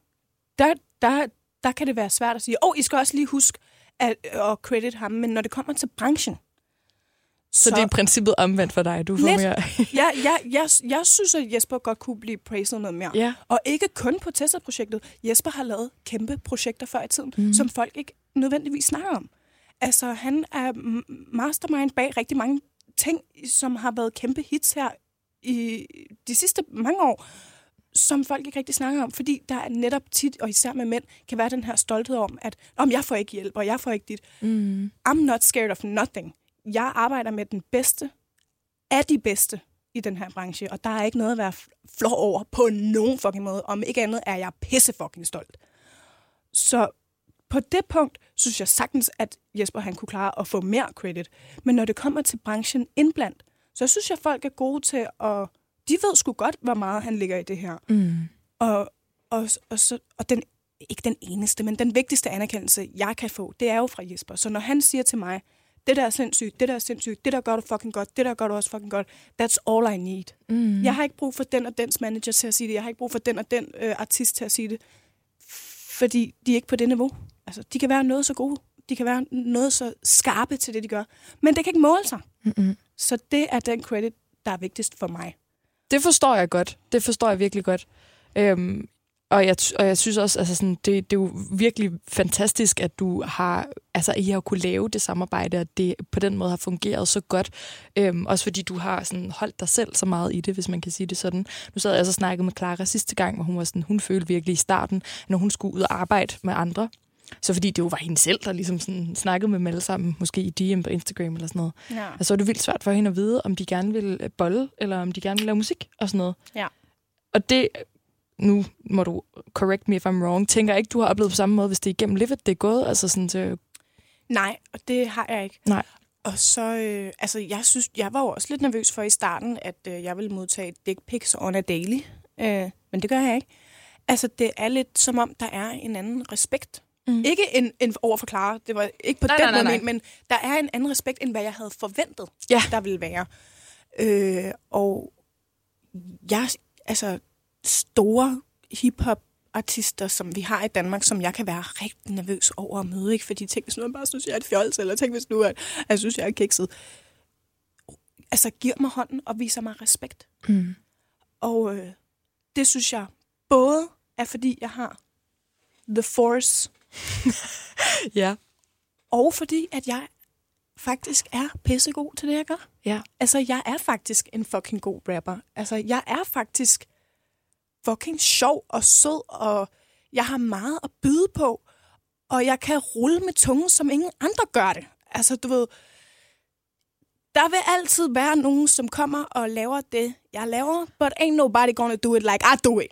Der, der, der kan det være svært at sige, åh, oh, I skal også lige huske at, at credit ham, men når det kommer til branchen, Så, så det er i princippet omvendt for dig. Du får Lidt. mere... jeg, jeg, jeg, jeg synes, at Jesper godt kunne blive praised noget mere. ja. Og ikke kun på Tesla-projektet. Jesper har lavet kæmpe projekter før i tiden, mm. som folk ikke nødvendigvis snakker om. Altså, han er mastermind bag rigtig mange ting, som har været kæmpe hits her i de sidste mange år, som folk ikke rigtig snakker om, fordi der er netop tit, og især med mænd, kan være den her stolthed om, at om jeg får ikke hjælp, og jeg får ikke dit. Mm. I'm not scared of nothing. Jeg arbejder med den bedste af de bedste i den her branche, og der er ikke noget at være flov over på nogen fucking måde. Om ikke andet er jeg pisse fucking stolt. Så på det punkt synes jeg sagtens, at Jesper han kunne klare at få mere credit. Men når det kommer til branchen indblandt, så synes jeg, at folk er gode til at... De ved sgu godt, hvor meget han ligger i det her. Mm. Og, og, og, så, og den, ikke den eneste, men den vigtigste anerkendelse, jeg kan få, det er jo fra Jesper. Så når han siger til mig, det der er sindssygt, det der er sindssygt, det der gør du fucking godt, det der gør du også fucking godt, that's all I need. Mm. Jeg har ikke brug for den og dens manager til at sige det. Jeg har ikke brug for den og den øh, artist til at sige det. Fordi de er ikke på det niveau. Altså, de kan være noget så gode. De kan være noget så skarpe til det, de gør. Men det kan ikke måle sig. Mm-mm. Så det er den credit, der er vigtigst for mig. Det forstår jeg godt. Det forstår jeg virkelig godt. Øhm, og, jeg, og jeg synes også, altså sådan, det, det er jo virkelig fantastisk, at du har, altså, I har kunne lave det samarbejde, og det på den måde har fungeret så godt. Øhm, også fordi du har sådan, holdt dig selv så meget i det, hvis man kan sige det sådan. Nu sad jeg så snakket med Clara sidste gang, hvor hun var sådan, hun følte virkelig i starten, når hun skulle ud og arbejde med andre. Så fordi det jo var hende selv, der ligesom sådan snakkede med dem alle sammen, måske i DM på Instagram eller sådan noget. Ja. Og så er det vildt svært for hende at vide, om de gerne vil bolle, eller om de gerne vil lave musik og sådan noget. Ja. Og det, nu må du correct me if I'm wrong, tænker ikke, du har oplevet på samme måde, hvis det er igennem livet, det er gået, altså sådan til, Nej, og det har jeg ikke. Nej. Og så, øh, altså, jeg synes, jeg var jo også lidt nervøs for i starten, at øh, jeg ville modtage dick pics on a daily. Øh, men det gør jeg ikke. Altså, det er lidt som om, der er en anden respekt. Mm. Ikke en, en overforklare, det var ikke på Nej, den nej, nej, måde, nej. men, men der er en anden respekt, end hvad jeg havde forventet, Ja. der ville være. Øh, og jeg, altså, store hiphop artister, som vi har i Danmark, som jeg kan være rigtig nervøs over at møde, ikke? Fordi tænk, hvis nu jeg bare synes, jeg er et fjols, eller tænk, hvis nu at jeg synes, jeg er kikset. Altså, giver mig hånden og viser mig respekt. Mm. Og øh, det synes jeg både er, fordi jeg har the force, ja. og fordi, at jeg faktisk er pissegod til det, jeg gør. Ja. Altså, jeg er faktisk en fucking god rapper. Altså, jeg er faktisk fucking sjov og sød, og jeg har meget at byde på, og jeg kan rulle med tungen, som ingen andre gør det. Altså, du ved, der vil altid være nogen, som kommer og laver det, jeg laver, but ain't nobody gonna do it like I do it.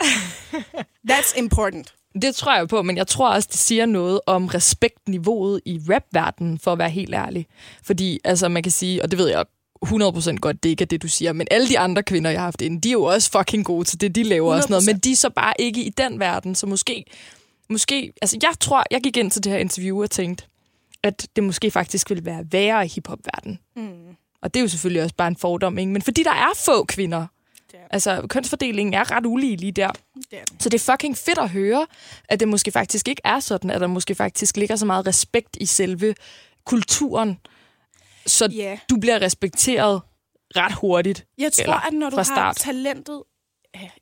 That's important. Det tror jeg på, men jeg tror også, det siger noget om respektniveauet i rapverdenen, for at være helt ærlig. Fordi, altså, man kan sige, og det ved jeg 100% godt, det ikke er det, du siger, men alle de andre kvinder, jeg har haft inde, de er jo også fucking gode til det, de laver og sådan noget, 100%. men de er så bare ikke i den verden, så måske, måske, altså jeg tror, jeg gik ind til det her interview og tænkte, at det måske faktisk ville være værre i hiphop-verdenen. Mm. Og det er jo selvfølgelig også bare en fordom, ikke? Men fordi der er få kvinder, er, altså kønsfordelingen er ret ulige lige der, er. så det er fucking fedt at høre, at det måske faktisk ikke er sådan, at der måske faktisk ligger så meget respekt i selve kulturen, så Ja. du bliver respekteret ret hurtigt. Jeg tror, Eller at når du har start. talentet,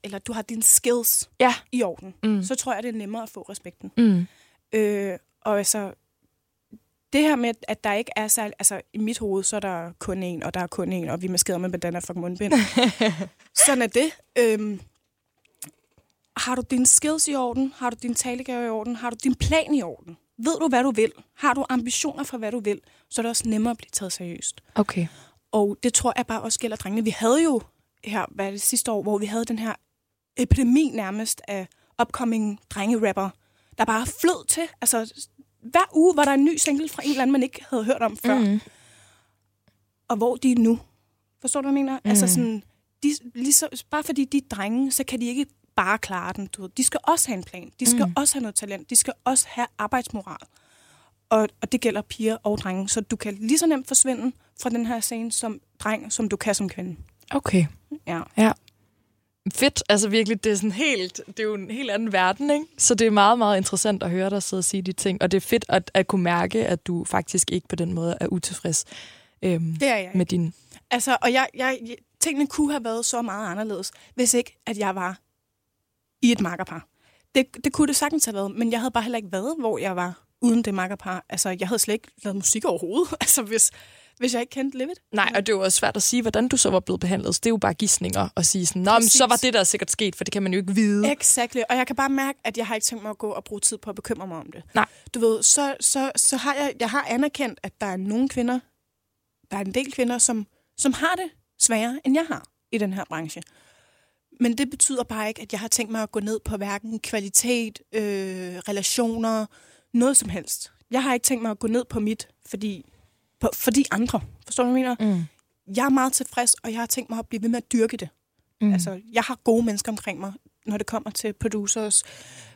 eller du har dine skills Ja. i orden, Mm. så tror jeg, det er nemmere at få respekten. Mm. Øh, og altså, det her med, at der ikke er særlig... Altså, i mit hoved, så er der kun en, og der er kun en, og vi maskerer med bandana fucking mundbind. Sådan er det. Øhm, har du dine skills i orden? Har du din talegave i orden? Har du din plan i orden? Ved du, hvad du vil? Har du ambitioner for, hvad du vil? Så er det også nemmere at blive taget seriøst. Okay. Og det tror jeg bare også gælder drengene. Vi havde jo her, hvad er det sidste år, hvor vi havde den her epidemi nærmest af upcoming drengerapper, der bare flød til. Altså, hver uge var der en ny single fra en eller anden, man ikke havde hørt om før. Mm. Og hvor de er nu. Forstår du, hvad jeg mener? Mm. Altså sådan, de, ligesom, bare fordi de er drenge, så kan de ikke bare klare den. Du ved. De skal også have en plan. De skal mm. også have noget talent. De skal også have arbejdsmoral. Og, og det gælder piger og drenge. Så du kan lige så nemt forsvinde fra den her scene som dreng, som du kan som kvinde. Okay. Ja. Ja. Fedt. Altså virkelig, det er sådan helt, det er jo en helt anden verden, ikke? Så det er meget, meget interessant at høre dig sidde og sige de ting. Og det er fedt at, at kunne mærke, at du faktisk ikke på den måde er utilfreds øhm, Det er jeg. med din... Altså, og jeg, jeg, tingene kunne have været så meget anderledes, hvis ikke, at jeg var i et makkerpar. Det, det kunne det sagtens have været, men jeg havde bare heller ikke været, hvor jeg var uden det makkerpar. Altså, jeg havde slet ikke lavet musik overhovedet, altså, hvis, hvis jeg ikke kendte Livid. Nej, og det er jo også svært at sige, hvordan du så var blevet behandlet. Så det er jo bare gissninger at sige sådan, Nå, men så var det der sikkert sket, for det kan man jo ikke vide. Exakt. Og jeg kan bare mærke, at jeg har ikke tænkt mig at gå og bruge tid på at bekymre mig om det. Nej. Du ved, så, så, så har jeg, jeg har anerkendt, at der er nogle kvinder, der er en del kvinder, som, som har det sværere, end jeg har i den her branche. Men det betyder bare ikke, at jeg har tænkt mig at gå ned på hverken kvalitet, øh, relationer, noget som helst. Jeg har ikke tænkt mig at gå ned på mit, fordi, på, fordi andre. Forstår du, hvad jeg mener? Mm. Jeg er meget tilfreds, og jeg har tænkt mig at blive ved med at dyrke det. Mm. Altså, jeg har gode mennesker omkring mig, når det kommer til producers,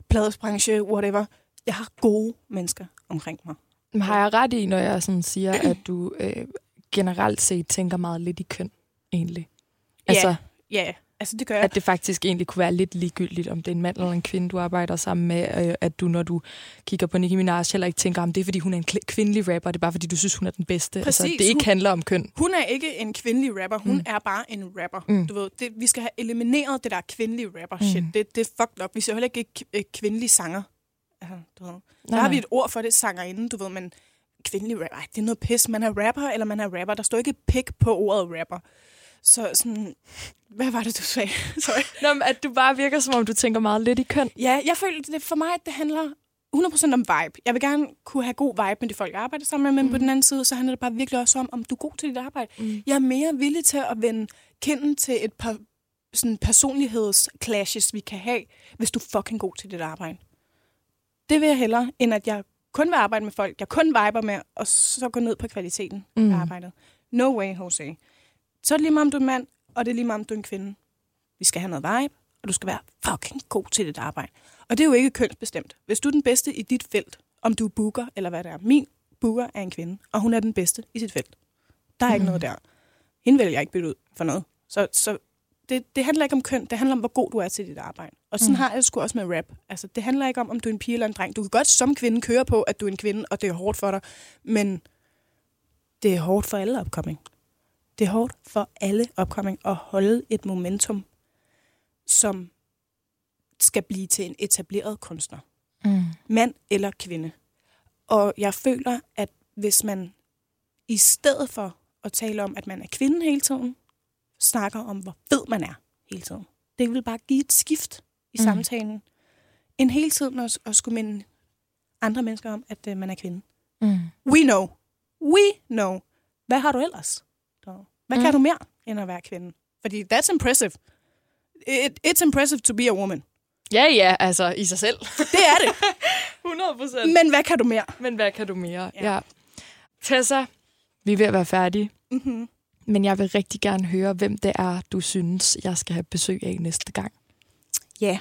pladesbranche, whatever. Jeg har gode mennesker omkring mig. Men Har jeg ret i, når jeg sådan siger, at du øh, generelt set tænker meget lidt i køn, egentlig? Altså, Ja, ja, altså det gør jeg. at det faktisk egentlig kunne være lidt ligegyldigt, om det er en mand eller en kvinde, du arbejder sammen med, øh, at du, når du kigger på Nicki Minaj, heller ikke tænker, om det er, fordi hun er en kvindelig rapper, det er bare, fordi du synes, hun er den bedste. altså, Præcis. det ikke Hun- handler om køn. Hun er ikke en kvindelig rapper, hun Mm. er bare en rapper. Mm. Du ved, det, vi skal have elimineret det der kvindelige rapper shit. Mm. Det, det er fucked up. Vi ser heller ikke kvindelige sanger. Altså, du ved. Der Nej, har vi et ord for det, sangerinde, du ved, men kvindelig rapper, det er noget pis. Man er rapper, eller man er rapper. Der står ikke pik på ordet rapper. Så sådan, hvad var det, du sagde? Sorry. Nå, men at du bare virker, som om du tænker meget lidt i køn. Ja, jeg føler, det for mig, det handler 100% om vibe. Jeg vil gerne kunne have god vibe med de folk, jeg arbejder sammen med, men mm. på den anden side, så handler det bare virkelig også om, om du er god til dit arbejde. Mm. Jeg er mere villig til at vende kinden til et par sådan personlighedsclashes, vi kan have, hvis du er fucking god til dit arbejde. Det vil jeg hellere, end at jeg kun vil arbejde med folk, jeg kun viber med, og så gå ned på kvaliteten. Mm. af arbejdet. No way, Jose. Så er det lige meget, om du er en mand, og det er lige meget, om du er en kvinde. Vi skal have noget vibe, og du skal være fucking god til dit arbejde. Og det er jo ikke kønsbestemt. Hvis du er den bedste i dit felt, om du er booker eller hvad det er. Min booker er en kvinde, og hun er den bedste i sit felt. Der er mm. ikke noget der. Hende vil jeg ikke bytte ud for noget. Så, så det, det handler ikke om køn, det handler om, hvor god du er til dit arbejde. Og sådan mm. har jeg det sgu også med rap. Altså, det handler ikke om, om du er en pige eller en dreng. Du kan godt som kvinde køre på, at du er en kvinde, og det er hårdt for dig. Men det er hårdt for alle opkoming. Det er hårdt for alle opkoming at holde et momentum, som skal blive til en etableret kunstner. Mm. Mand eller kvinde. Og jeg føler, at hvis man i stedet for at tale om, at man er kvinde hele tiden, snakker om, hvor fed man er hele tiden. Det vil bare give et skift i Mm. samtalen. En hele tiden at, at skulle minde andre mennesker om, at uh, man er kvinde. Mm. We know. We know. Hvad har du ellers? Hvad Mm. kan du mere, end at være kvinde? Fordi that's impressive. It, it's impressive to be a woman. Ja, ja, altså i sig selv. Det er det. 100 procent. Men hvad kan du mere? Men hvad kan du mere? Ja. Ja. ja. Tessa, vi er ved at være færdige. Mm-hmm. Men jeg vil rigtig gerne høre, hvem det er, du synes, jeg skal have besøg af næste gang. Ja,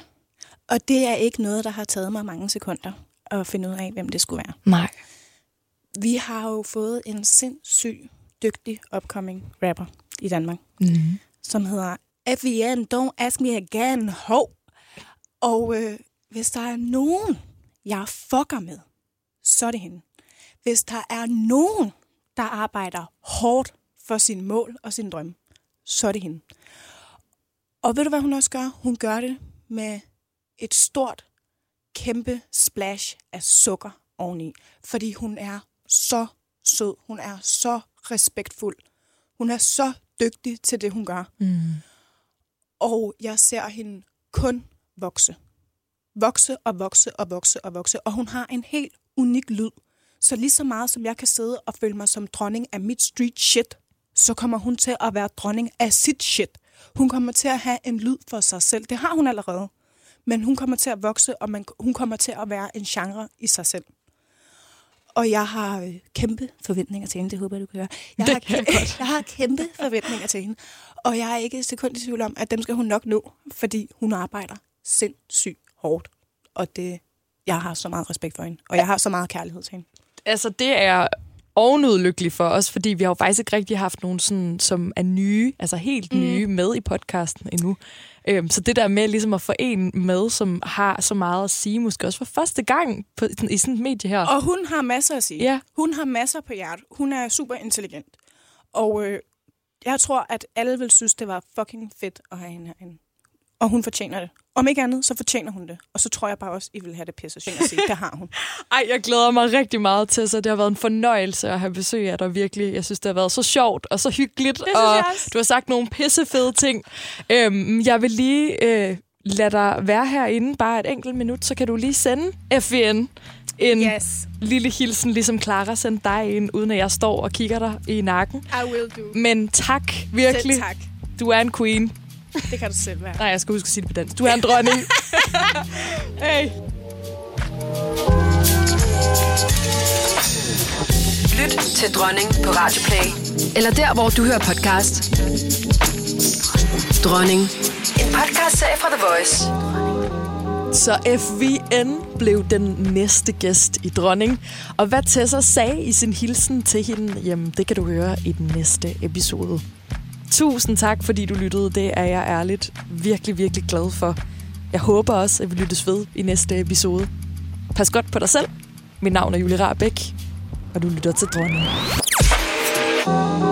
og det er ikke noget, der har taget mig mange sekunder at finde ud af, hvem det skulle være. Nej. Vi har jo fået en sindssyg, dygtig upcoming rapper i Danmark, Mm. som hedder FVN, Don't Ask Me Again, Ho. Og øh, hvis der er nogen, jeg fucker med, så er det hende. Hvis der er nogen, der arbejder hårdt for sin mål og sin drøm, så er det hende. Og ved du, hvad hun også gør? Hun gør det med et stort, kæmpe splash af sukker oveni. Fordi hun er så sød. Hun er så respektfuld. Hun er så dygtig til det, hun gør. Mm. Og jeg ser hende kun vokse. Vokse og vokse og vokse og vokse. Og hun har en helt unik lyd. Så lige så meget som jeg kan sidde og føle mig som dronning af mit street shit, så kommer hun til at være dronning af sit shit. Hun kommer til at have en lyd for sig selv. Det har hun allerede. Men hun kommer til at vokse, og man, hun kommer til at være en genre i sig selv. Og jeg har øh, kæmpe forventninger til hende. Det håber jeg, du kan høre. Jeg, Det har, kan jeg kæ- jeg har kæmpe forventninger til hende. Og jeg er ikke et sekund i tvivl om, at dem skal hun nok nå, fordi hun arbejder sindssygt hårdt. Og det, jeg har så meget respekt for hende. Og jeg har så meget kærlighed til hende. Altså, det er ovenudlykkelig for os, fordi vi har jo faktisk ikke rigtig haft nogen, sådan, som er nye, altså helt nye, mm. med i podcasten endnu. Øhm, så det der med ligesom at få en med, som har så meget at sige, måske også for første gang på, sådan, i sådan et medie her. Og hun har masser at sige. Ja. Hun har masser på hjertet. Hun er super intelligent. Og øh, jeg tror, at alle vil synes, det var fucking fedt at have hende herinde. Og hun fortjener det. Om ikke andet, så fortjener hun det. Og så tror jeg bare også, I vil have det pisse synd at sige. Det har hun. Ej, jeg glæder mig rigtig meget til, så det har været en fornøjelse at have besøg af dig virkelig. Jeg synes, det har været så sjovt og så hyggeligt, synes og du har sagt nogle pissefede ting. Øhm, jeg vil lige øh, lade dig være herinde bare et enkelt minut, så kan du lige sende FVN en Yes, lille hilsen, ligesom Clara sendte dig ind, uden at jeg står og kigger dig i nakken. I will do. Men tak, virkelig. Selv tak. Du er en queen. Det kan du selv være. Nej, jeg skal huske at sige det på dansk. Du er en dronning. hey. til Dronning på Radioplay. Eller der, hvor du hører podcast. Dronning. En podcastserie fra The Voice. Så FVN blev den næste gæst i Dronning. Og hvad Tessa sagde i sin hilsen til hende, jamen det kan du høre i den næste episode. Tusind tak, fordi du lyttede. Det er jeg ærligt virkelig, virkelig glad for. Jeg håber også, at vi lyttes ved i næste episode. Pas godt på dig selv. Mit navn er Julie Rabeck, og du lytter til Dronningen.